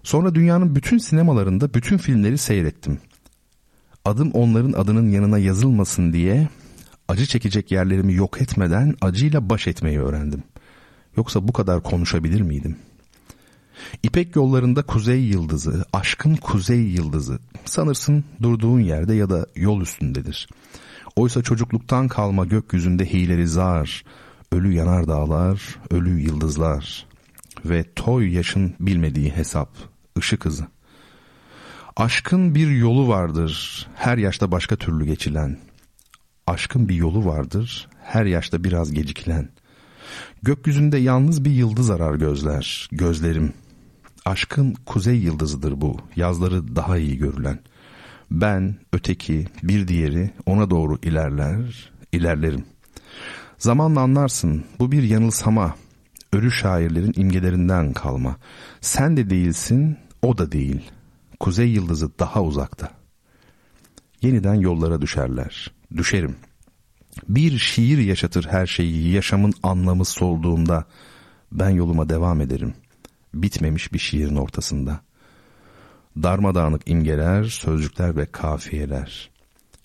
Sonra dünyanın bütün sinemalarında bütün filmleri seyrettim. Adım onların adının yanına yazılmasın diye acı çekecek yerlerimi yok etmeden acıyla baş etmeyi öğrendim. Yoksa bu kadar konuşabilir miydim? İpek yollarında kuzey yıldızı, aşkın kuzey yıldızı. Sanırsın durduğun yerde ya da yol üstündedir. Oysa çocukluktan kalma gökyüzünde hileri zar, ölü yanar dağlar, ölü yıldızlar ve toy yaşın bilmediği hesap, ışık hızı. Aşkın bir yolu vardır, her yaşta başka türlü geçilen. Aşkın bir yolu vardır, her yaşta biraz gecikilen. Gökyüzünde yalnız bir yıldız arar gözler, gözlerim. Aşkın kuzey yıldızıdır bu, yazları daha iyi görülen. Ben, öteki, bir diğeri ona doğru ilerler, ilerlerim. Zamanla anlarsın, bu bir yanılsama, ölü şairlerin imgelerinden kalma. Sen de değilsin, o da değil. Kuzey yıldızı daha uzakta. Yeniden yollara düşerler. Düşerim. Bir şiir yaşatır her şeyi yaşamın anlamı solduğunda. Ben yoluma devam ederim. Bitmemiş bir şiirin ortasında. Darmadağınık imgeler, sözcükler ve kafiyeler.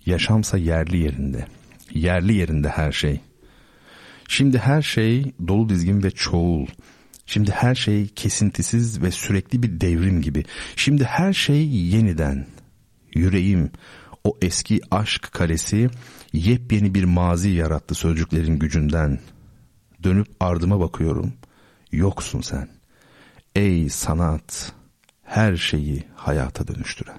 Yaşamsa yerli yerinde. Yerli yerinde her şey. Şimdi her şey dolu dizgin ve çoğul. Şimdi her şey kesintisiz ve sürekli bir devrim gibi. Şimdi her şey yeniden. Yüreğim, o eski aşk karesi yepyeni bir mazi yarattı sözcüklerin gücünden. Dönüp ardıma bakıyorum. Yoksun sen. Ey sanat, her şeyi hayata dönüştüren.